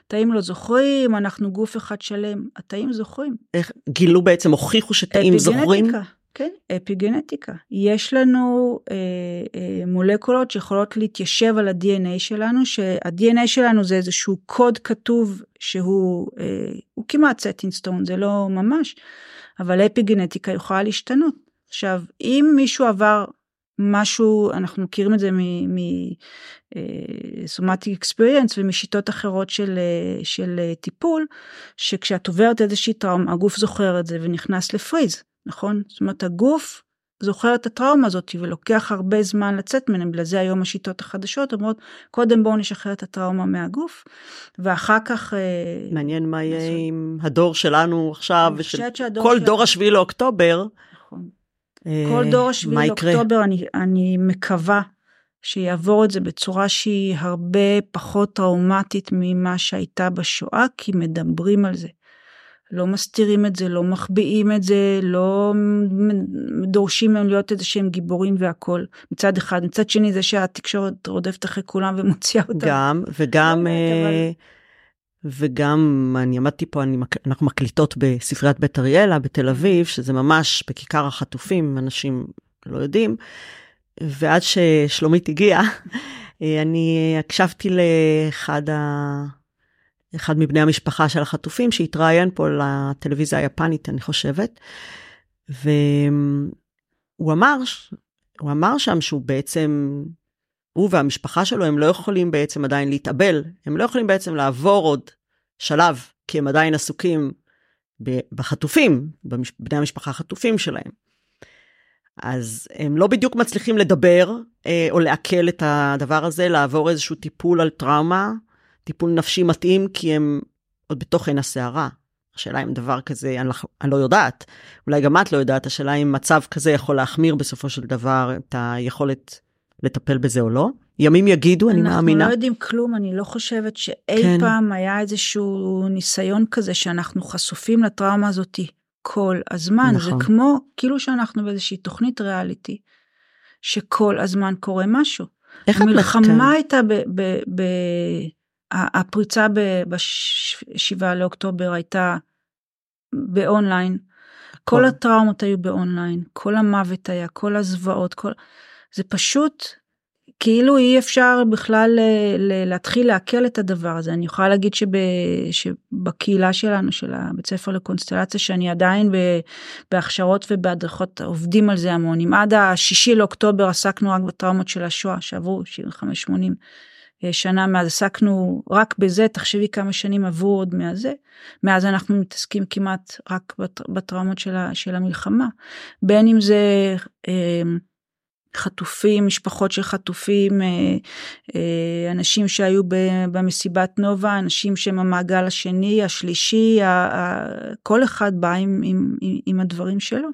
תאים לא זוכרים, אנחנו גוף אחד שלם. התאים זוכרים. איך גילו בעצם, הוכיחו שתאים זוכרים? כן, אפיגנטיקה. יש לנו אה, אה, מולקולות שיכולות להתיישב על ה-DNA שלנו, שה-DNA שלנו זה איזשהו קוד כתוב שהוא אה, הוא כמעט setting stone, זה לא ממש, אבל אפיגנטיקה יכולה להשתנות. עכשיו, אם מישהו עבר משהו, אנחנו מכירים את זה מסומטיק אקספריאנס ומשיטות אחרות של, אה, של אה, טיפול, שכשאת עוברת איזושהי טראומה, הגוף זוכר את זה ונכנס לפריז. נכון? זאת אומרת הגוף זוכר את הטראומה הזאת ולוקח הרבה זמן לצאת ממנה, בגלל זה היום השיטות החדשות אומרות קודם בואו נשחרר את הטראומה מהגוף ואחר כך... אה, מעניין מה יהיה עם הדור שלנו עכשיו, ושל כל. דור השביעי לאוקטובר. נכון. אה, כל דור השביעי לאוקטובר אני, אני מקווה שיעבור את זה בצורה שהיא הרבה פחות טראומטית ממה שהייתה בשואה כי מדברים על זה. לא מסתירים את זה, לא מחביאים את זה, לא דורשים מהם להיות איזה שהם גיבורים והכל מצד אחד, מצד שני זה שהתקשורת רודפת אחרי כולם ומוציאה אותם. גם וגם לא אה, וגם אני עמדתי פה אני, אנחנו מקליטות בספריית בית אריאלה בתל אביב שזה ממש בכיכר החטופים אנשים לא יודעים ועד ששלומית הגיעה *laughs* אני הקשבתי לאחד ה... אחד מבני המשפחה של החטופים שהתראיין פה לטלוויזיה היפנית אני חושבת. והוא אמר, הוא אמר שם שהוא בעצם, הוא והמשפחה שלו הם לא יכולים בעצם עדיין להתאבל, הם לא יכולים בעצם לעבור עוד שלב, כי הם עדיין עסוקים בחטופים, בני המשפחה החטופים שלהם. אז הם לא בדיוק מצליחים לדבר אה, או לעכל את הדבר הזה, לעבור איזשהו טיפול על טראומה טיפול נפשי מתאים כי הם עוד בתוך עין הסערה. השאלה אם דבר כזה, אני לא, אני לא יודעת, אולי גם את לא יודעת, השאלה אם מצב כזה יכול להחמיר בסופו של דבר את היכולת לטפל בזה או לא. ימים יגידו, אני מאמינה. אנחנו לא יודעים כלום, אני לא חושבת שאי כן. פעם היה איזשהו ניסיון כזה שאנחנו חשופים לטראומה הזאתי כל הזמן. נכון. זה כמו, כאילו שאנחנו באיזושהי תוכנית ריאליטי, שכל הזמן קורה משהו. איך את מלחמה הייתה ב... ב, ב הפריצה ב-7 לאוקטובר הייתה באונליין, כל הטראומות היו באונליין, כל המוות היה, כל הזוועות, כל... זה פשוט כאילו אי אפשר בכלל להתחיל לעכל את הדבר הזה. אני יכולה להגיד שב, שבקהילה שלנו, של הבית ספר לקונסטלציה, שאני עדיין בהכשרות ובהדרכות עובדים על זה המון. אם עד השישי לאוקטובר עסקנו רק בטראומות של השואה, שעברו 75-80 אה, שנה מאז עסקנו רק בזה, תחשבי כמה שנים עברו עוד מהזה. מאז אנחנו מתעסקים כמעט רק בטראומות של, של המלחמה. בין אם זה אה, חטופים, משפחות של חטופים, אה, אנשים שהיו במסיבת נובה, אנשים שהם המעגל השני, השלישי, כל אחד בא עם, עם, עם הדברים שלו.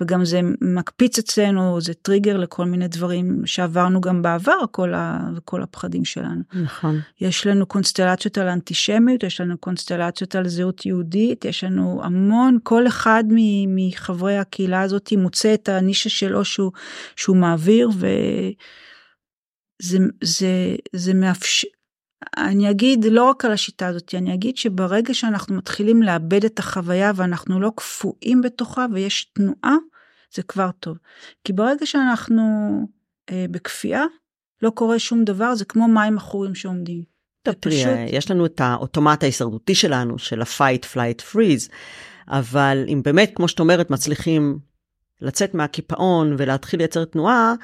וגם זה מקפיץ אצלנו, זה טריגר לכל מיני דברים שעברנו גם בעבר, כל, ה, כל הפחדים שלנו. נכון. יש לנו קונסטלציות על אנטישמיות, יש לנו קונסטלציות על זהות יהודית, יש לנו המון, כל אחד מחברי הקהילה הזאת מוצא את הנישה שלו שהוא, שהוא מעביר, וזה זה, זה מאפשר, אני אגיד לא רק על השיטה הזאת, אני אגיד שברגע שאנחנו מתחילים לאבד את החוויה ואנחנו לא קפואים בתוכה ויש תנועה, זה כבר טוב. כי ברגע שאנחנו אה, בכפייה, לא קורה שום דבר, זה כמו מים עכורים שעומדים. טוב, תראי, פשוט... יש לנו את האוטומט ההישרדותי שלנו, של ה-fight, flight, freeze, אבל אם באמת, כמו שאת אומרת, מצליחים לצאת מהקיפאון ולהתחיל לייצר תנועה,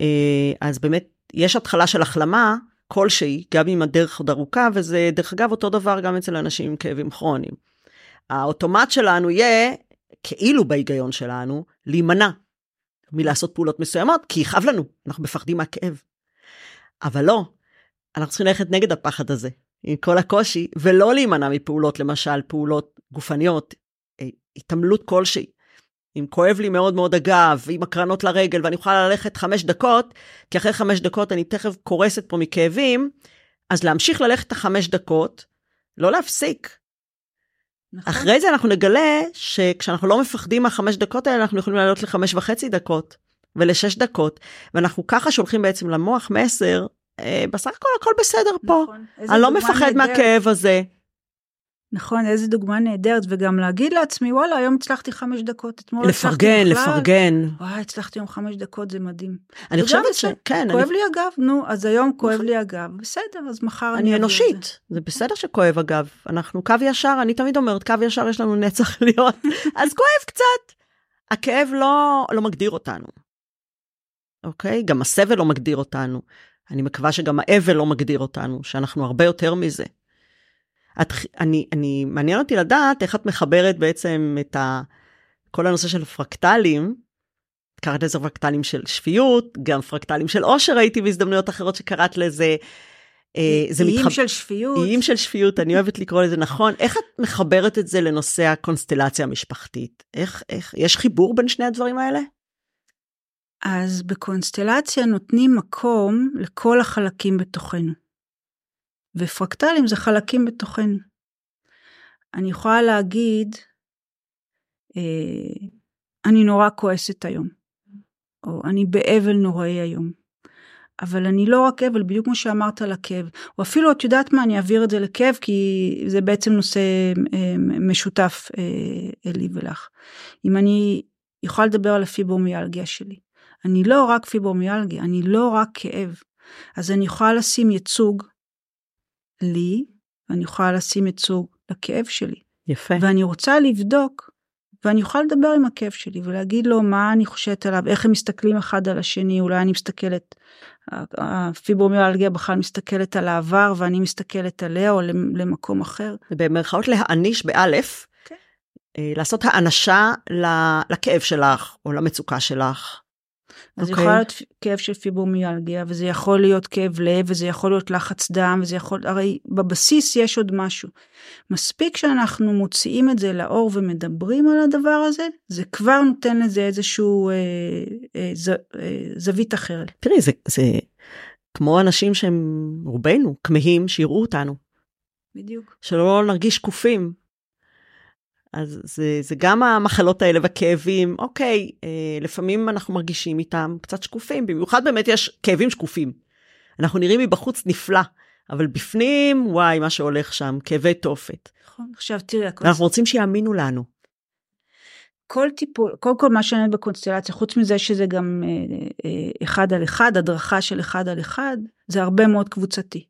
אה, אז באמת יש התחלה של החלמה, כלשהי, גם אם הדרך עוד ארוכה, וזה דרך אגב אותו דבר גם אצל אנשים עם כאבים כרוניים. האוטומט שלנו יהיה, כאילו בהיגיון שלנו, להימנע מלעשות פעולות מסוימות, כי יכאב לנו, אנחנו מפחדים מהכאב. אבל לא, אנחנו צריכים ללכת נגד הפחד הזה, עם כל הקושי, ולא להימנע מפעולות, למשל פעולות גופניות, אה, התעמלות כלשהי. אם כואב לי מאוד מאוד הגב, עם הקרנות לרגל, ואני יכולה ללכת חמש דקות, כי אחרי חמש דקות אני תכף קורסת פה מכאבים, אז להמשיך ללכת את החמש דקות, לא להפסיק. נכון. אחרי זה אנחנו נגלה שכשאנחנו לא מפחדים מהחמש דקות האלה, אנחנו יכולים לעלות לחמש וחצי דקות ולשש דקות, ואנחנו ככה שולחים בעצם למוח מסר, אה, בסך הכל הכל בסדר פה. נכון. אני לא מפחד מהכאב הזה. נכון, איזה דוגמה נהדרת, וגם להגיד לעצמי, וואלה, היום הצלחתי חמש דקות, אתמול לפרגן, לפרגן. וואי, הצלחתי היום חמש דקות, זה מדהים. אני חושבת שכן. כואב אני... לי הגב, נו, אז היום כואב לי הגב, בסדר, אז מחר אני... אני אנושית, זה. זה בסדר שכואב הגב. אנחנו קו ישר, אני תמיד אומרת, קו ישר יש לנו נצח *laughs* להיות, אז כואב קצת. הכאב לא, לא מגדיר אותנו, אוקיי? גם הסבל לא מגדיר אותנו. אני מקווה שגם האבל לא מגדיר אותנו, שאנחנו הרבה יותר מזה. את, אני, אני, מעניין אותי לדעת איך את מחברת בעצם את ה, כל הנושא של פרקטלים, קראת לזה פרקטלים של שפיות, גם פרקטלים של עושר הייתי בהזדמנויות אחרות שקראת לזה. אה, איים מתחב... של שפיות. איים של שפיות, אני אוהבת לקרוא לזה נכון. איך את מחברת את זה לנושא הקונסטלציה המשפחתית? איך, איך, יש חיבור בין שני הדברים האלה? אז בקונסטלציה נותנים מקום לכל החלקים בתוכנו. ופרקטלים זה חלקים בתוכנו. אני יכולה להגיד, אה, אני נורא כועסת היום, או אני באבל נוראי היום. אבל אני לא רק אבל, בדיוק כמו שאמרת על הכאב, או אפילו את יודעת מה, אני אעביר את זה לכאב, כי זה בעצם נושא אה, משותף אה, לי ולך. אם אני יכולה לדבר על הפיברומיאלגיה שלי, אני לא רק פיברומיאלגיה, אני לא רק כאב. אז אני יכולה לשים ייצוג לי, ואני יכולה לשים ייצוג לכאב שלי. יפה. ואני רוצה לבדוק, ואני יכולה לדבר עם הכאב שלי ולהגיד לו מה אני חושבת עליו, איך הם מסתכלים אחד על השני, אולי אני מסתכלת, הפיברומיאלגיה בכלל מסתכלת על העבר ואני מסתכלת עליה או למקום אחר. במרכאות להעניש באלף, okay. כן. אה, לעשות האנשה לכאב שלך או למצוקה שלך. אז okay. יכול אוקיי. להיות כאב של פיברומיאלגיה, וזה יכול להיות כאב לב, וזה יכול להיות לחץ דם, וזה יכול, הרי בבסיס יש עוד משהו. מספיק שאנחנו מוציאים את זה לאור ומדברים על הדבר הזה, זה כבר נותן לזה איזשהו אה, אה, ז, אה, זווית אחרת. תראי, זה, זה כמו אנשים שהם רובנו כמהים שיראו אותנו. בדיוק. שלא נרגיש שקופים. אז זה, זה גם המחלות האלה והכאבים, אוקיי, אה, לפעמים אנחנו מרגישים איתם קצת שקופים, במיוחד באמת יש כאבים שקופים. אנחנו נראים מבחוץ נפלא, אבל בפנים, וואי, מה שהולך שם, כאבי תופת. נכון, עכשיו תראי, הכל... אנחנו רוצים שיאמינו לנו. כל טיפול, קודם כל מה שאני בקונסטלציה, חוץ מזה שזה גם אה, אה, אחד על אחד, הדרכה של אחד על אחד, זה הרבה מאוד קבוצתי.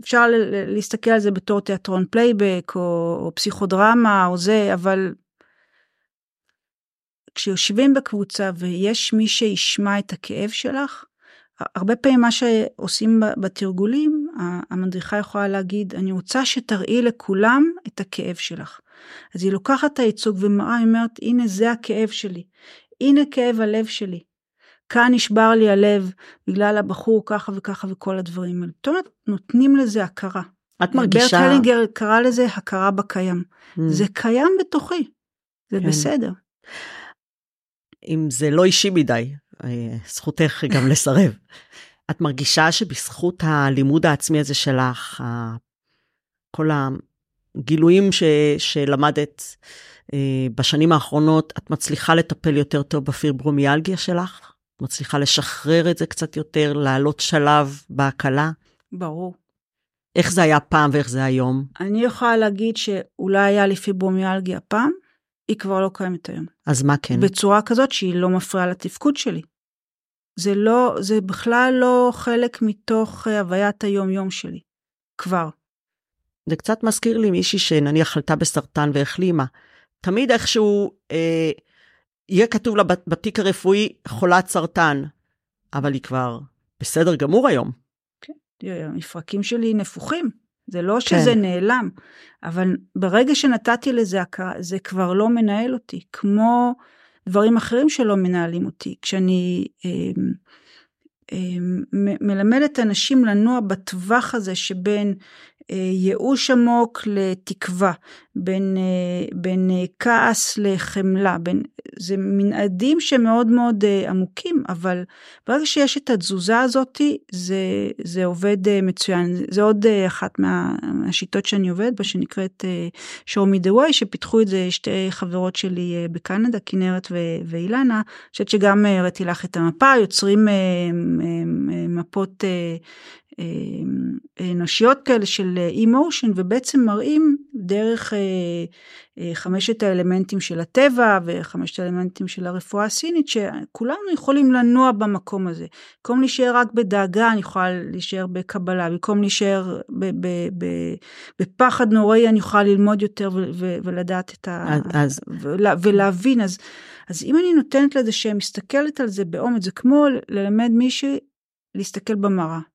אפשר להסתכל על זה בתור תיאטרון פלייבק או, או פסיכודרמה או זה, אבל כשיושבים בקבוצה ויש מי שישמע את הכאב שלך, הרבה פעמים מה שעושים בתרגולים, המדריכה יכולה להגיד, אני רוצה שתראי לכולם את הכאב שלך. אז היא לוקחת את הייצוג ומראה, היא אומרת, הנה זה הכאב שלי, הנה כאב הלב שלי. כאן נשבר לי הלב בגלל הבחור ככה וככה וכל הדברים האלה. זאת אומרת, נותנים לזה הכרה. את מרגישה... ברט הלינגר קרא לזה הכרה בקיים. Mm. זה קיים בתוכי, זה כן. בסדר. אם זה לא אישי מדי, אה, זכותך גם לסרב. *laughs* את מרגישה שבזכות הלימוד העצמי הזה שלך, כל הגילויים ש, שלמדת אה, בשנים האחרונות, את מצליחה לטפל יותר טוב בפיברומיאלגיה שלך? מצליחה לשחרר את זה קצת יותר, לעלות שלב בהקלה? ברור. איך זה היה פעם ואיך זה היום? אני יכולה להגיד שאולי היה לי פיברומיאלגיה פעם, היא כבר לא קיימת היום. אז מה כן? בצורה כזאת שהיא לא מפריעה לתפקוד שלי. זה לא, זה בכלל לא חלק מתוך אה, הוויית היום-יום שלי. כבר. זה קצת מזכיר לי מישהי שנניח חלתה בסרטן והחלימה. תמיד איכשהו אה, יהיה כתוב לה בתיק הרפואי חולת סרטן, אבל היא כבר בסדר גמור היום. כן, המפרקים שלי נפוחים. זה לא שזה כן. נעלם, אבל ברגע שנתתי לזה הכרה, זה כבר לא מנהל אותי, כמו דברים אחרים שלא מנהלים אותי. כשאני אה, אה, מלמדת אנשים לנוע בטווח הזה שבין ייאוש עמוק לתקווה, בין, אה, בין אה, כעס לחמלה, בין, זה מנעדים שמאוד מאוד עמוקים, אבל ברגע שיש את התזוזה הזאתי, זה, זה עובד מצוין. זה עוד אחת מהשיטות שאני עובדת בה, שנקראת show me the way, שפיתחו את זה שתי חברות שלי בקנדה, כנרת ואילנה, אני חושבת שגם הראיתי לך את המפה, יוצרים מפות אנושיות כאלה של אימושן ובעצם מראים דרך חמשת האלמנטים של הטבע וחמשת האלמנטים של הרפואה הסינית שכולנו יכולים לנוע במקום הזה. במקום להישאר רק בדאגה אני יכולה להישאר בקבלה, במקום להישאר בפחד נוראי אני יכולה ללמוד יותר ולדעת את ה... אז... ולהבין אז, אז אם אני נותנת לזה שמסתכלת על זה באומץ זה כמו ללמד מישהי להסתכל במראה.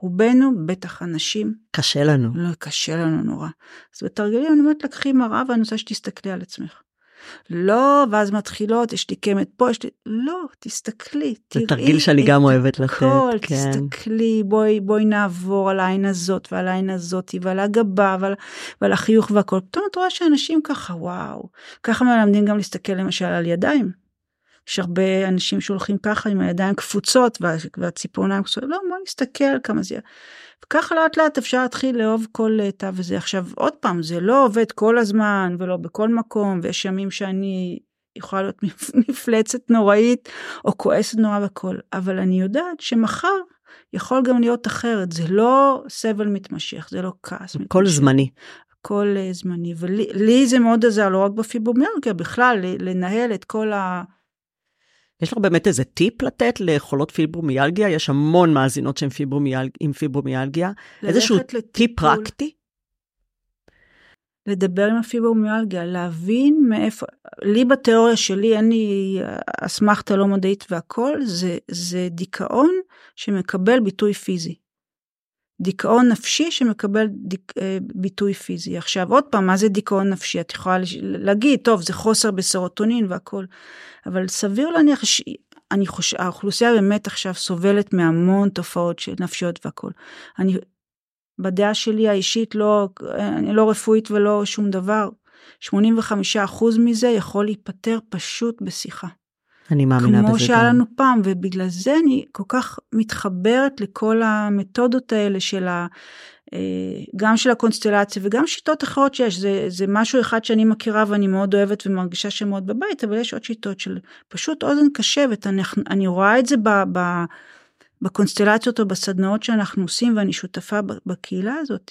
רובנו, בטח אנשים. קשה לנו. לא, קשה לנו נורא. אז בתרגילים אני אומרת, לקחי מראה ואני רוצה שתסתכלי על עצמך. לא, ואז מתחילות, יש לי קמת פה, יש לי... לא, תסתכלי, תראי. זה תרגיל שאני גם אוהבת לתת, הכל, כן. תסתכלי, בואי, בואי נעבור על העין הזאת ועל העין הזאת ועל הגבה ועל, ועל החיוך והכל. פתאום את רואה שאנשים ככה, וואו. ככה מלמדים גם להסתכל למשל על ידיים. יש הרבה אנשים שהולכים ככה עם הידיים קפוצות והציפורניים קפוצות, לא בוא נסתכל כמה זה, וככה לאט לאט אפשר להתחיל לאהוב כל תו וזה. עכשיו עוד פעם זה לא עובד כל הזמן ולא בכל מקום ויש ימים שאני יכולה להיות *laughs* מפלצת נוראית או כועסת נורא וכל, אבל אני יודעת שמחר יכול גם להיות אחרת, זה לא סבל מתמשך, זה לא כעס מתמשך. הכל זמני. הכל uh, זמני, ולי זה מאוד עזר, לא רק בפיברומיאלגיה, בכלל לנהל את כל ה... יש לך באמת איזה טיפ לתת לחולות פיברומיאלגיה? יש המון מאזינות שהן פיברומיאלג... עם פיברומיאלגיה. איזשהו לטיפול, טיפ פרקטי? לדבר עם הפיברומיאלגיה, להבין מאיפה, לי בתיאוריה שלי, אין לי אסמכתה לא מדעית והכל, זה, זה דיכאון שמקבל ביטוי פיזי. דיכאון נפשי שמקבל דיק, אה, ביטוי פיזי. עכשיו עוד פעם, מה זה דיכאון נפשי? את יכולה להגיד, טוב, זה חוסר בסרוטונין והכל, אבל סביר להניח, ש... אני חושב, האוכלוסייה באמת עכשיו סובלת מהמון תופעות של נפשיות והכל. אני, בדעה שלי האישית, לא, אני לא רפואית ולא שום דבר, 85% מזה יכול להיפתר פשוט בשיחה. אני מאמינה בזה כמו שהיה לנו פעם, ובגלל זה אני כל כך מתחברת לכל המתודות האלה של ה... אה, גם של הקונסטלציה וגם שיטות אחרות שיש, זה, זה משהו אחד שאני מכירה ואני מאוד אוהבת ומרגישה שמאוד בבית, אבל יש עוד שיטות של פשוט אוזן קשבת, אני, אני רואה את זה ב, ב, בקונסטלציות או בסדנאות שאנחנו עושים ואני שותפה בקהילה הזאת,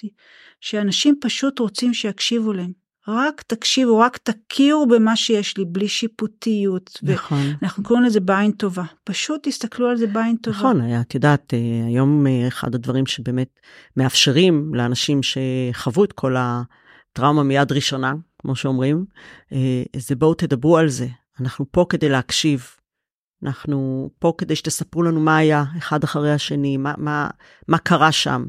שאנשים פשוט רוצים שיקשיבו להם. רק תקשיבו, רק תכירו במה שיש לי, בלי שיפוטיות. נכון. אנחנו קוראים לזה בעין טובה. פשוט תסתכלו על זה בעין טובה. נכון, את יודעת, אה, היום אה, אחד הדברים שבאמת מאפשרים לאנשים שחוו את כל הטראומה מיד ראשונה, כמו שאומרים, אה, זה בואו תדברו על זה. אנחנו פה כדי להקשיב. אנחנו פה כדי שתספרו לנו מה היה אחד אחרי השני, מה, מה, מה קרה שם.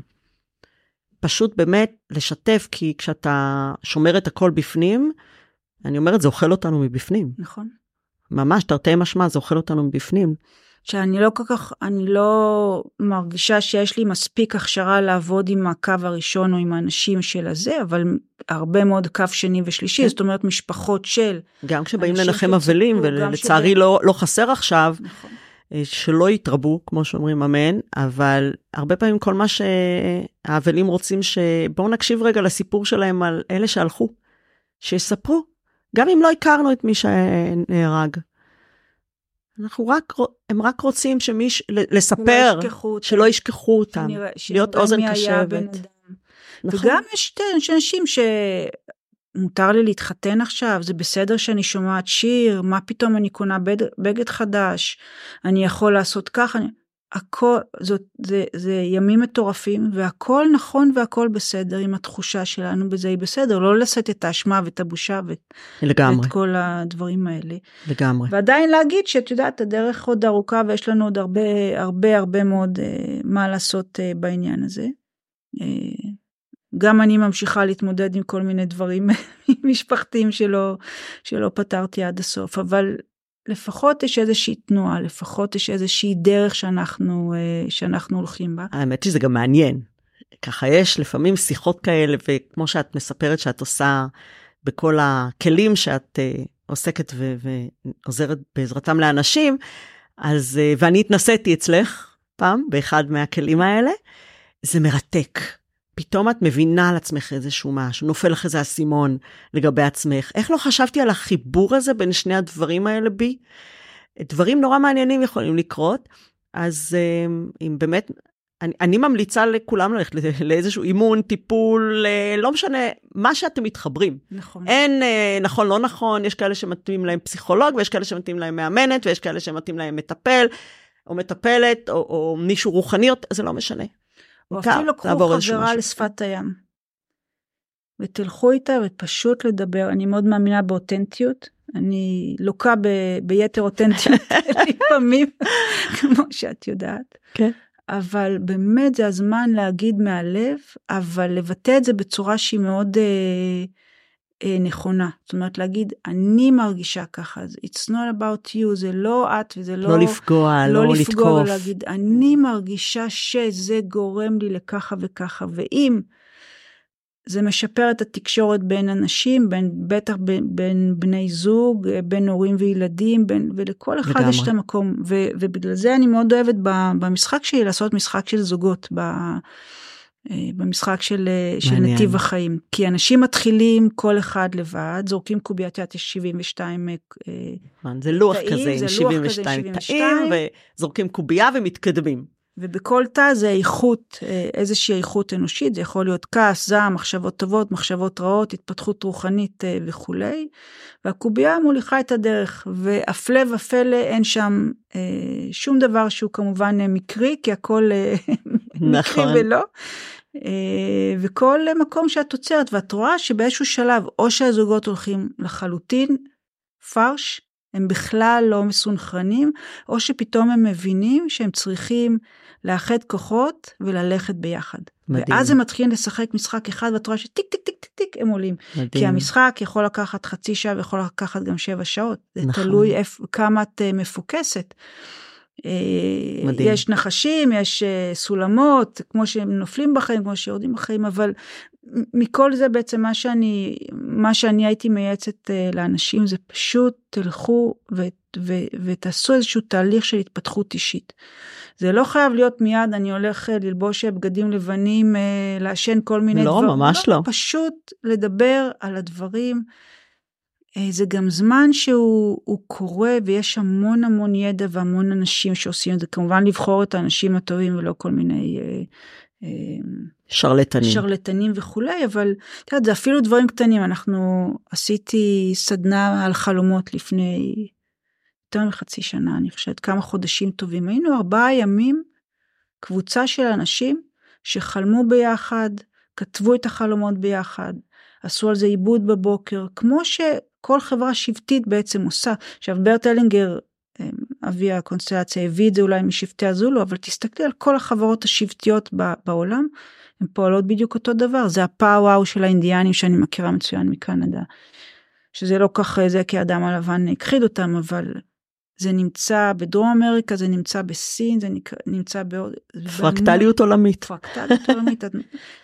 פשוט באמת לשתף, כי כשאתה שומר את הכל בפנים, אני אומרת, זה אוכל אותנו מבפנים. נכון. ממש, תרתי משמע, זה אוכל אותנו מבפנים. שאני לא כל כך, אני לא מרגישה שיש לי מספיק הכשרה לעבוד עם הקו הראשון או עם האנשים של הזה, אבל הרבה מאוד קו שני ושלישי, כן. זאת אומרת משפחות של... גם כשבאים לנחם אבלים, ולצערי שבאים- לא, לא חסר עכשיו, נכון. אה, שלא יתרבו, כמו שאומרים אמן, אבל הרבה פעמים כל מה שהאבלים רוצים, שבואו נקשיב רגע לסיפור שלהם על אלה שהלכו, שיספרו, גם אם לא הכרנו את מי שנהרג. אנחנו רק, הם רק רוצים שמיש, לספר, שלא ישכחו אותם, שלא ישכחו אותם, שנראה- להיות אוזן קשבת. נכון? וגם יש אנשים שמותר לי להתחתן עכשיו, זה בסדר שאני שומעת שיר, מה פתאום אני קונה בד... בגד חדש, אני יכול לעשות ככה, אני... הכל, זאת, זה, זה ימים מטורפים והכל נכון והכל בסדר עם התחושה שלנו בזה היא בסדר, לא לשאת את האשמה ואת הבושה ואת, לגמרי, ואת כל הדברים האלה. לגמרי. ועדיין להגיד שאת יודעת הדרך עוד ארוכה ויש לנו עוד הרבה הרבה הרבה מאוד אה, מה לעשות אה, בעניין הזה. אה, גם אני ממשיכה להתמודד עם כל מיני דברים *laughs* משפחתיים שלא שלא פתרתי עד הסוף אבל לפחות יש איזושהי תנועה לפחות יש איזושהי דרך שאנחנו אה, שאנחנו הולכים בה. האמת שזה גם מעניין. ככה יש לפעמים שיחות כאלה, וכמו שאת מספרת שאת עושה בכל הכלים שאת uh, עוסקת ו- ועוזרת בעזרתם לאנשים, אז, uh, ואני התנסיתי אצלך פעם באחד מהכלים האלה, זה מרתק. פתאום את מבינה על עצמך איזשהו משהו, נופל לך איזה אסימון לגבי עצמך. איך לא חשבתי על החיבור הזה בין שני הדברים האלה בי? דברים נורא מעניינים יכולים לקרות, אז uh, אם באמת אני, אני ממליצה לכולם ללכת לאיזשהו אימון, טיפול, אה, לא משנה, מה שאתם מתחברים. נכון. אין אה, נכון, לא נכון, יש כאלה שמתאים להם פסיכולוג, ויש כאלה שמתאים להם מאמנת, ויש כאלה שמתאים להם מטפל, או מטפלת, או, או מישהו רוחני, זה לא משנה. או אפילו קחו חברה. לשפת הים. ותלכו איתה ופשוט לדבר. אני מאוד מאמינה באותנטיות. אני לוקה ב, ביתר אותנטיות *laughs* לפעמים, כמו שאת יודעת. כן. אבל באמת זה הזמן להגיד מהלב, אבל לבטא את זה בצורה שהיא מאוד אה, נכונה. זאת אומרת להגיד, אני מרגישה ככה, זה- it's not about you, זה לא את וזה לא... לא לפגוע, לא, לא לפגוע לתקוף. ולהגיד, אני מרגישה שזה גורם לי לככה וככה, ואם זה משפר את התקשורת בין אנשים, בין, בטח בין, בין בני זוג, בין הורים וילדים, בין, ולכל אחד לגמרי. יש את המקום, ו, ובגלל זה אני מאוד אוהבת במשחק שלי לעשות משחק של זוגות, ב, אה, במשחק של, אה, של. נתיב החיים. כי אנשים מתחילים כל אחד לבד, זורקים קוביית, יודעת, יש 72 אה, נכון, זה לוח תאים, כזה עם זה לוח כזה עם 72 תאים, 72. וזורקים קובייה ומתקדמים. ובכל תא זה איכות, אה, איזושהי איכות אנושית, זה יכול להיות כעס, זעם, מחשבות טובות, מחשבות רעות, התפתחות רוחנית אה, וכולי. והקובייה מוליכה את הדרך, והפלא ופלא אין שם אה, שום דבר שהוא כמובן אה, מקרי, כי הכל *laughs* אה, מקרי נכון. ולא. אה, וכל מקום שאת עוצרת ואת רואה שבאיזשהו שלב או שהזוגות הולכים לחלוטין פרש, הם בכלל לא מסונכרנים, או שפתאום הם מבינים שהם צריכים לאחד כוחות וללכת ביחד. מדהים. ואז הם מתחילים לשחק משחק אחד ואת רואה שטיק טיק טיק טיק טיק הם עולים. מדהים. כי המשחק יכול לקחת חצי שעה ויכול לקחת גם שבע שעות. זה נכון. תלוי איפ, כמה את אה, מפוקסת. אה, מדהים. יש נחשים, יש אה, סולמות, כמו שהם נופלים בחיים, כמו שיורדים בחיים, אבל מכל זה בעצם מה שאני, מה שאני הייתי מייעצת אה, לאנשים זה פשוט תלכו ו, ו, ותעשו איזשהו תהליך של התפתחות אישית. זה לא חייב להיות מיד אני הולך ללבוש בגדים לבנים, לעשן כל מיני לא, דברים. ממש לא. פשוט לדבר על הדברים. אה, זה גם זמן שהוא הוא קורה ויש המון המון ידע והמון אנשים שעושים את זה. כמובן לבחור את האנשים הטובים ולא כל מיני אה, אה, שרלטנים. שרלטנים וכולי, אבל את יודעת, זה אפילו דברים קטנים. אנחנו עשיתי סדנה על חלומות לפני יותר מחצי שנה, אני חושבת, כמה חודשים טובים. היינו ארבעה ימים, קבוצה של אנשים שחלמו ביחד, כתבו את החלומות ביחד, עשו על זה עיבוד בבוקר, כמו שכל חברה שבטית בעצם עושה. עכשיו, ברט אלינגר, אה, אבי הקונסטלציה, הביא את זה אולי משבטי הזולו, אבל תסתכלי על כל החברות השבטיות בעולם, הן פועלות בדיוק אותו דבר, זה הפאוואו של האינדיאנים שאני מכירה מצוין מקנדה. שזה לא כך זה כי האדם הלבן הכחיד אותם, אבל זה נמצא בדרום אמריקה, זה נמצא בסין, זה נמצא בעוד... פרקטליות עולמית. פרקטליות עולמית.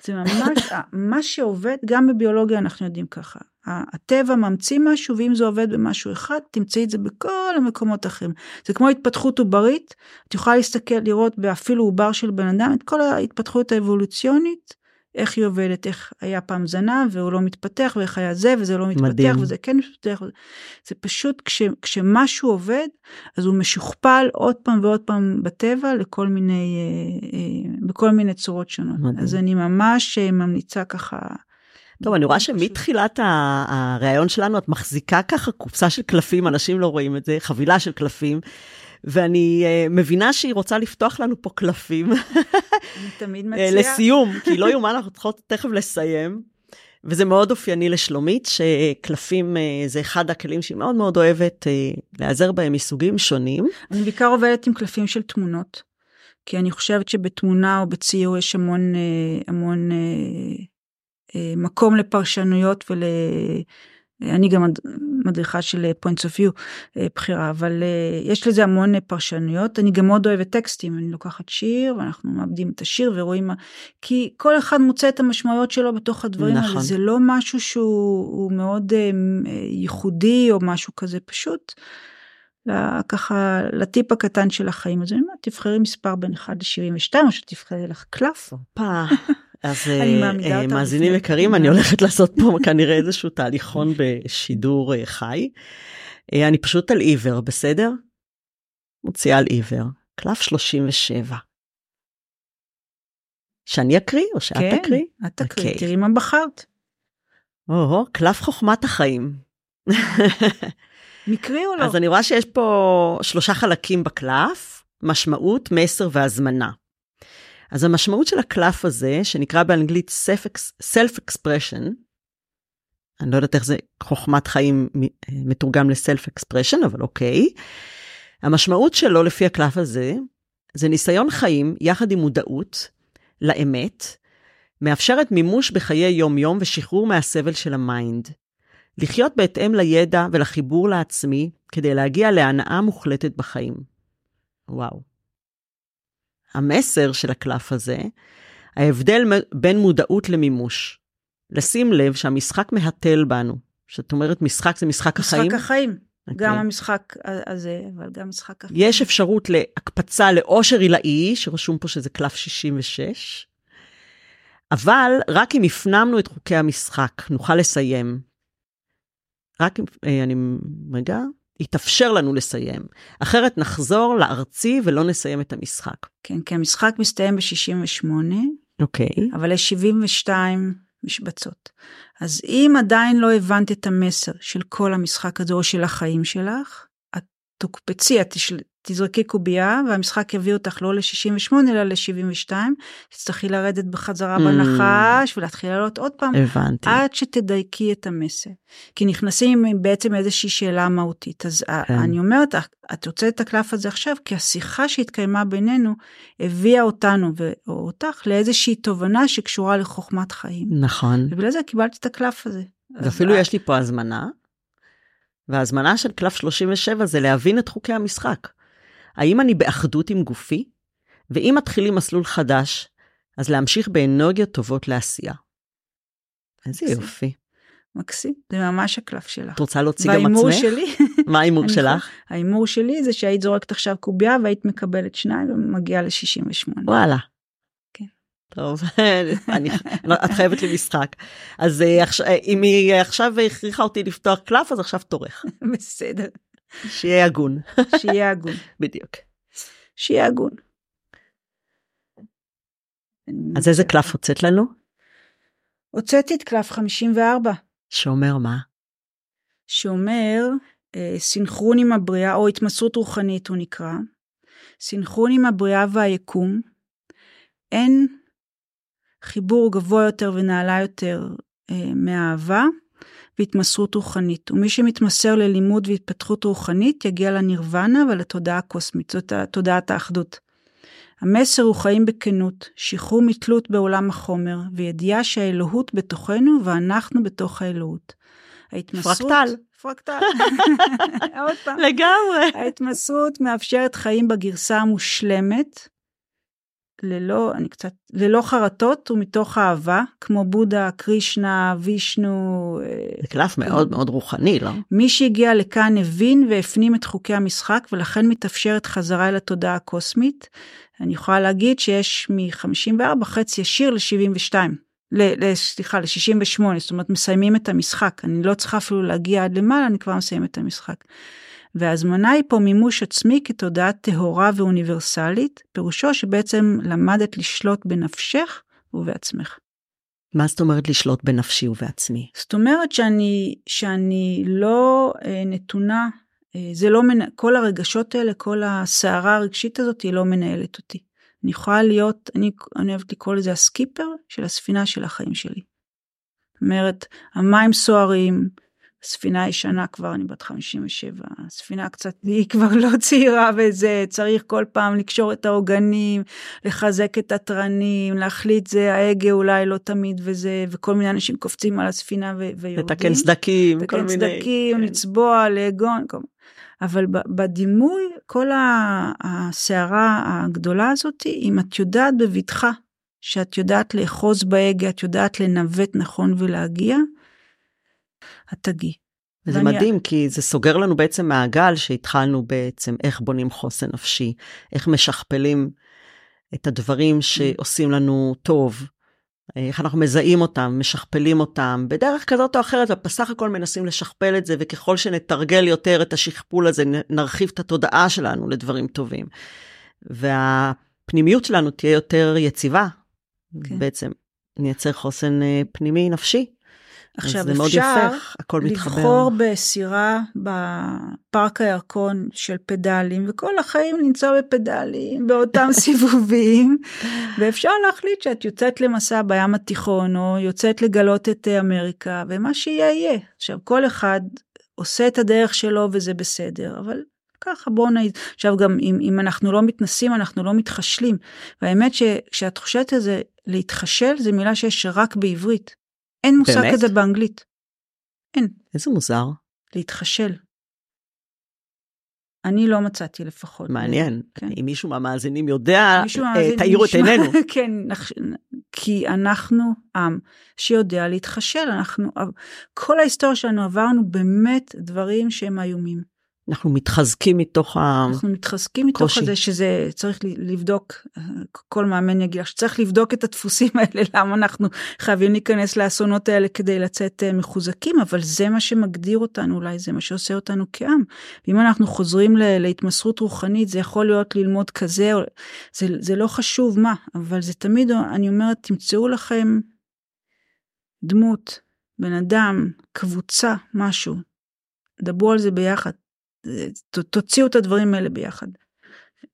זה ממש, מה שעובד, גם בביולוגיה אנחנו יודעים ככה. הטבע ממציא משהו, ואם זה עובד במשהו אחד, תמצאי את זה בכל המקומות האחרים. זה כמו התפתחות עוברית, את יכולה להסתכל, לראות באפילו עובר של בן אדם, את כל ההתפתחות האבולוציונית, איך היא עובדת, איך היה פעם זנב והוא לא מתפתח, ואיך היה זה וזה לא מתפתח, מדהים. וזה כן מתפתח. זה פשוט כש, כשמשהו עובד, אז הוא משוכפל עוד פעם ועוד פעם בטבע לכל מיני, אה, אה, בכל מיני צורות שונות. מדהים. אז אני ממש אה, ממליצה ככה. טוב, אני רואה שמתחילת הראיון שלנו את מחזיקה ככה קופסה של קלפים, אנשים לא רואים את זה, חבילה של קלפים. ואני uh, מבינה שהיא רוצה לפתוח לנו פה קלפים. אני תמיד מציעה. לסיום, כי לא יאומן, אנחנו *laughs* צריכות תכף לסיים. וזה מאוד אופייני לשלומית, שקלפים uh, זה אחד הכלים שהיא מאוד מאוד אוהבת uh, להיעזר בהם מסוגים שונים. אני בעיקר עובדת עם קלפים של תמונות, כי אני חושבת שבתמונה או בציור יש המון, uh, המון uh, uh, מקום לפרשנויות ול... אני גם מדריכה של points of view בחירה אבל יש לזה המון פרשנויות אני גם מאוד אוהבת טקסטים אני לוקחת שיר ואנחנו מאבדים את השיר ורואים מה כי כל אחד מוצא את המשמעויות שלו בתוך הדברים נכון. האלה זה לא משהו שהוא מאוד ייחודי או משהו כזה פשוט. ככה לטיפ הקטן של החיים אז אני אומרת תבחרי מספר בין 1 ל-72 או שתבחרי לך קלף. *laughs* אז uh, מאזינים יקרים, אני הולכת לעשות פה כנראה איזשהו תהליכון בשידור uh, חי. Uh, אני פשוט על עיוור, בסדר? מוציאה על עיוור, קלף 37. שאני אקריא או שאת כן, תקריא? כן, את תקריא, okay. אוקיי. תראי מה בחרת. או, קלף חוכמת החיים. *laughs* מקרי או לא? אז אני רואה שיש פה שלושה חלקים בקלף, משמעות, מסר והזמנה. אז המשמעות של הקלף הזה, שנקרא באנגלית self-expression, אני לא יודעת איך זה חוכמת חיים מתורגם ל-self-expression, אבל אוקיי. המשמעות שלו לפי הקלף הזה, זה ניסיון חיים יחד עם מודעות לאמת, מאפשרת מימוש בחיי יום-יום ושחרור מהסבל של ה mind. לחיות בהתאם לידע ולחיבור לעצמי כדי להגיע להנאה מוחלטת בחיים. וואו. המסר של הקלף הזה, ההבדל בין מודעות למימוש. לשים לב שהמשחק מהתל בנו. שאת אומרת משחק זה משחק, משחק החיים? משחק החיים. Okay. אוקיי. גם המשחק הזה, אבל גם משחק החיים. יש אפשרות להקפצה לאושר עילאי, שרשום פה שזה קלף 66, אבל רק אם הפנמנו את חוקי המשחק, נוכל לסיים. רק אם, אה, אני, רגע, יתאפשר לנו לסיים. אחרת נחזור לארצי ולא נסיים את המשחק. כן, כי המשחק מסתיים ב-68, אוקיי. Okay. אבל יש 72 משבצות. אז אם עדיין לא הבנת את המסר של כל המשחק הזה או של החיים שלך, את תוקפצי, את תזרקי קובייה והמשחק יביא אותך לא ל-68 אלא ל-72, תצטרכי לרדת בחזרה mm. בנחש ולהתחיל לעלות עוד פעם, הבנתי. עד שתדייקי את המסר. כי נכנסים עם בעצם איזושהי שאלה מהותית. אז כן. אני אומרת, את יוצאת את הקלף הזה עכשיו, כי השיחה שהתקיימה בינינו הביאה אותנו או אותך לאיזושהי תובנה שקשורה לחוכמת חיים. נכון. ובגלל זה קיבלתי את הקלף הזה. ואפילו יש לי פה הזמנה. וההזמנה של קלף 37 זה להבין את חוקי המשחק. האם אני באחדות עם גופי? ואם מתחילים מסלול חדש, אז להמשיך באנרגיות טובות לעשייה. איזה יופי. מקסים, זה ממש הקלף שלך. את רוצה להוציא גם עצמך? וההימור שלי. *laughs* מה ההימור שלך? ההימור שלי זה שהיית זורקת עכשיו קובייה והיית מקבלת שניים ומגיעה ל-68. וואלה. כן. טוב, *laughs* אני, את חייבת לי משחק. אז אה, אם היא עכשיו הכריחה אותי לפתוח קלף, אז עכשיו תורך. *laughs* בסדר. שיהיה הגון. *laughs* שיהיה הגון. בדיוק. שיהיה הגון. אז איזה קלף הוצאת לנו? הוצאתי את קלף 54. שאומר מה? שאומר אה, סינכרון עם הבריאה, או התמסרות רוחנית הוא נקרא. סינכרון עם הבריאה והיקום. אין חיבור גבוה יותר ונעלה יותר אה, מהאהבה. והתמסרות רוחנית, ומי שמתמסר ללימוד והתפתחות רוחנית יגיע לנירוונה ולתודעה הקוסמית, זאת תודעת האחדות. המסר הוא חיים בכנות, שחרור מתלות בעולם החומר, וידיעה שהאלוהות בתוכנו ואנחנו בתוך האלוהות. ההתמסרות... פרקטל, פרקטל. *laughs* עוד פעם. לגמרי. ההתמסרות מאפשרת חיים בגרסה המושלמת, ללא, אני קצת, ללא חרטות ומתוך אהבה, כמו בודה, קרישנה, וישנו. אה, זה קלף מאוד מאוד רוחני, לא? מי שהגיע לכאן הבין והפנים את חוקי המשחק, ולכן מתאפשרת חזרה אל התודעה הקוסמית. אני יכולה להגיד שיש מ-54 חצי ישיר ל-72. סליחה, ל-68, זאת אומרת מסיימים את המשחק, אני לא צריכה אפילו להגיע עד למעלה, אני כבר מסיים את המשחק. וההזמנה היא פה מימוש עצמי כתודעה טהורה ואוניברסלית, פירושו שבעצם למדת לשלוט בנפשך ובעצמך. מה זאת אומרת לשלוט בנפשי ובעצמי? זאת אומרת שאני, שאני לא אה, נתונה, אה, זה לא, מנ... כל הרגשות האלה, כל הסערה הרגשית הזאת, היא לא מנהלת אותי. אני יכולה להיות, אני, אני אוהבת לקרוא לזה הסקיפר של הספינה של החיים שלי. זאת אומרת, המים סוערים, ספינה ישנה כבר, אני בת 57, ספינה קצת, היא כבר לא צעירה וזה, צריך כל פעם לקשור את העוגנים, לחזק את התרנים, להחליט זה ההגה אולי לא תמיד וזה, וכל מיני אנשים קופצים על הספינה ו- ויורדים. לתקן סדקים, כל מיני. לתקן סדקים, כן. לצבוע, לאגון, כל... אבל בדימוי, כל הסערה הגדולה הזאת, אם את יודעת בבטחה, שאת יודעת לאחוז בהגה, את יודעת לנווט נכון ולהגיע, את תגיעי. וזה ואני... מדהים כי זה סוגר לנו בעצם מעגל שהתחלנו בעצם איך בונים חוסן נפשי, איך משכפלים את הדברים שעושים לנו טוב, איך אנחנו מזהים אותם, משכפלים אותם, בדרך כזאת או אחרת, ובסך הכל מנסים לשכפל את זה, וככל שנתרגל יותר את השכפול הזה, נרחיב את התודעה שלנו לדברים טובים. והפנימיות שלנו תהיה יותר יציבה, כן. בעצם נייצר חוסן אה, פנימי נפשי. עכשיו אפשר יפה, לבחור בסירה בפארק הירקון של פדלים וכל החיים לנסוע בפדלים באותם *laughs* סיבובים ואפשר להחליט שאת יוצאת למסע בים התיכון או יוצאת לגלות את אמריקה ומה שיהיה יהיה. עכשיו כל אחד עושה את הדרך שלו וזה בסדר אבל ככה בואו נ... עכשיו גם אם, אם אנחנו לא מתנסים אנחנו לא מתחשלים והאמת שכשאת חושבת על זה להתחשל זה מילה שיש רק בעברית. אין מושג באמת? כזה באנגלית. אין. איזה מוזר. להתחשל. אני לא מצאתי לפחות. מעניין. כן. אם מישהו מהמאזינים יודע, אה, תאירו את עינינו. *laughs* כן, כי אנחנו עם שיודע להתחשל. אנחנו, כל ההיסטוריה שלנו עברנו באמת דברים שהם איומים. אנחנו מתחזקים מתוך הקושי. אנחנו מתחזקים מתוך זה שזה צריך לבדוק, כל מאמן יגיד לך שצריך לבדוק את הדפוסים *laughs* האלה, למה אנחנו חייבים להיכנס לאסונות האלה כדי לצאת אה, מחוזקים, אבל זה מה שמגדיר אותנו, אולי זה מה שעושה אותנו כעם. ואם אנחנו חוזרים להתמסרות רוחנית, זה יכול להיות ללמוד כזה, זה, זה לא חשוב מה, אבל זה תמיד, אני אומרת, תמצאו לכם דמות, בן אדם, קבוצה, משהו. דברו על זה ביחד, תוציאו את הדברים האלה ביחד.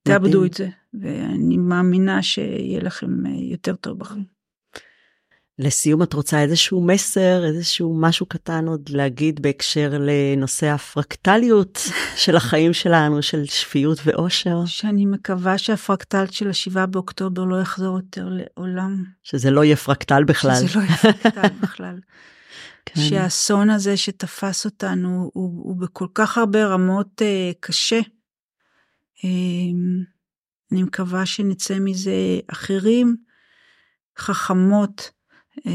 תאבדו את זה, ואני מאמינה שיהיה לכם אה, יותר טוב בחיים. לסיום את רוצה איזשהו מסר, איזשהו משהו קטן עוד להגיד בהקשר לנושא הפרקטליות *laughs* של החיים שלנו, של שפיות ואושר? שאני מקווה שהפרקטל של השבעה באוקטובר לא יחזור יותר לעולם. שזה לא יהיה פרקטל בכלל. שזה לא יהיה פרקטל בכלל. *laughs* כן. שהאסון הזה שתפס אותנו הוא, הוא בכל כך הרבה רמות אה, קשה. אה, אני מקווה שנצא מזה אחרים, חכמות, אה,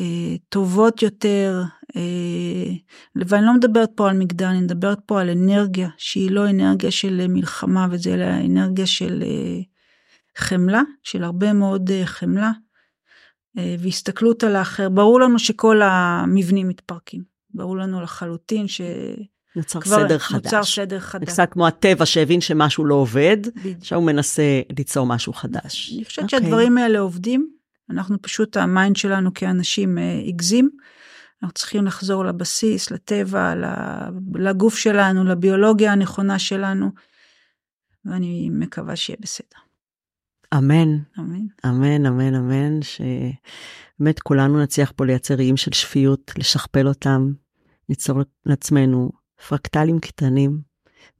אה, טובות יותר, אה, ואני לא מדברת פה על מגדר, אני מדברת פה על אנרגיה שהיא לא אנרגיה של מלחמה וזה אלא אנרגיה של אה, חמלה, של הרבה מאוד אה, חמלה. אה, והסתכלות על האחר. ברור לנו שכל המבנים מתפרקים. ברור לנו לחלוטין ש... נוצר סדר חדש. נוצר סדר חדש. קצת כמו הטבע שהבין שמשהו לא עובד, עכשיו הוא מנסה ליצור משהו חדש. אני חושבת okay. אוקיי. שהדברים האלה עובדים, אנחנו פשוט, ה mind שלנו כאנשים אה, הגזים. אנחנו צריכים לחזור לבסיס, לטבע, לגוף שלנו, לביולוגיה הנכונה שלנו, ואני מקווה שיהיה בסדר. אמן. אמן. אמן, אמן, אמן, שבאמת כולנו נצליח פה לייצר איים של שפיות, לשכפל אותם, ליצור לעצמנו פרקטלים קטנים,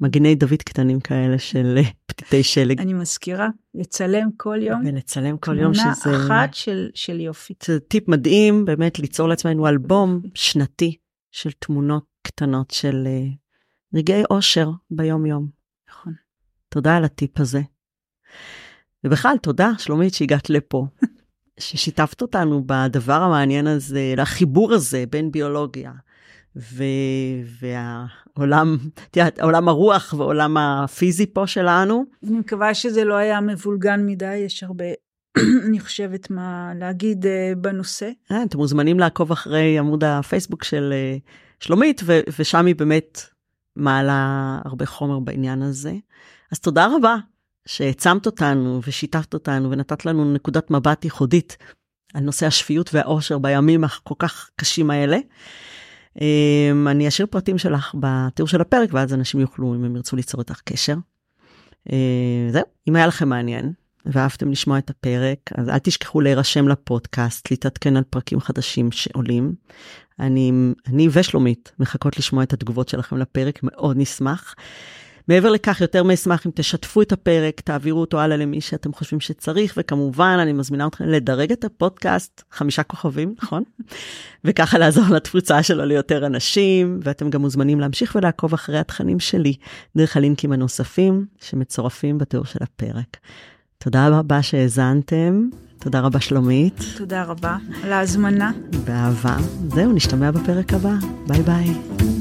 מגני דוד קטנים כאלה של פתיתי שלג. אני מזכירה, לצלם כל יום. ולצלם כל יום שזה... תמונה אחת של, של יופי. זה טיפ מדהים, באמת ליצור לעצמנו אלבום שנתי של תמונות קטנות של אה, רגעי אושר ביום-יום. נכון. תודה על הטיפ הזה. ובכלל, תודה, שלומית, שהגעת לפה. *laughs* ששיתפת אותנו בדבר המעניין הזה, לחיבור הזה בין ביולוגיה ו... והעולם, את יודעת, עולם הרוח ועולם הפיזי פה שלנו. אני מקווה שזה לא היה מבולגן מדי, יש הרבה, *clears throat* אני חושבת, מה להגיד uh, בנושא. אה, אתם מוזמנים לעקוב אחרי עמוד הפייסבוק של uh, שלומית, ו... ושם היא באמת מעלה הרבה חומר בעניין הזה. אז תודה רבה שהעצמת אותנו ושיתפת אותנו ונתת לנו נקודת מבט ייחודית על נושא השפיות והאושר בימים הכל כך קשים האלה. אמ, אני אשאיר פרטים שלך בתיאור של הפרק ואז אנשים יוכלו אם הם ירצו ליצור איתך קשר. אה, זהו, אם היה לכם מעניין ואהבתם לשמוע את הפרק אז אל תשכחו להירשם לפודקאסט, להתעדכן על פרקים חדשים שעולים. אני, אני ושלומית מחכות לשמוע את התגובות שלכם לפרק, מאוד נשמח. מעבר לכך, יותר מאשמח אם תשתפו את הפרק, תעבירו אותו הלאה למי שאתם חושבים שצריך, וכמובן, אני מזמינה אתכם לדרג את הפודקאסט, חמישה כוכבים, נכון? *laughs* וככה לעזור לתפוצה שלו ליותר אנשים, ואתם גם מוזמנים להמשיך ולעקוב אחרי התכנים שלי, דרך הלינקים הנוספים שמצורפים בתיאור של הפרק. תודה רבה שהאזנתם, תודה רבה שלומית. תודה רבה על ההזמנה. באהבה. זהו, נשתמע בפרק הבא. ביי ביי.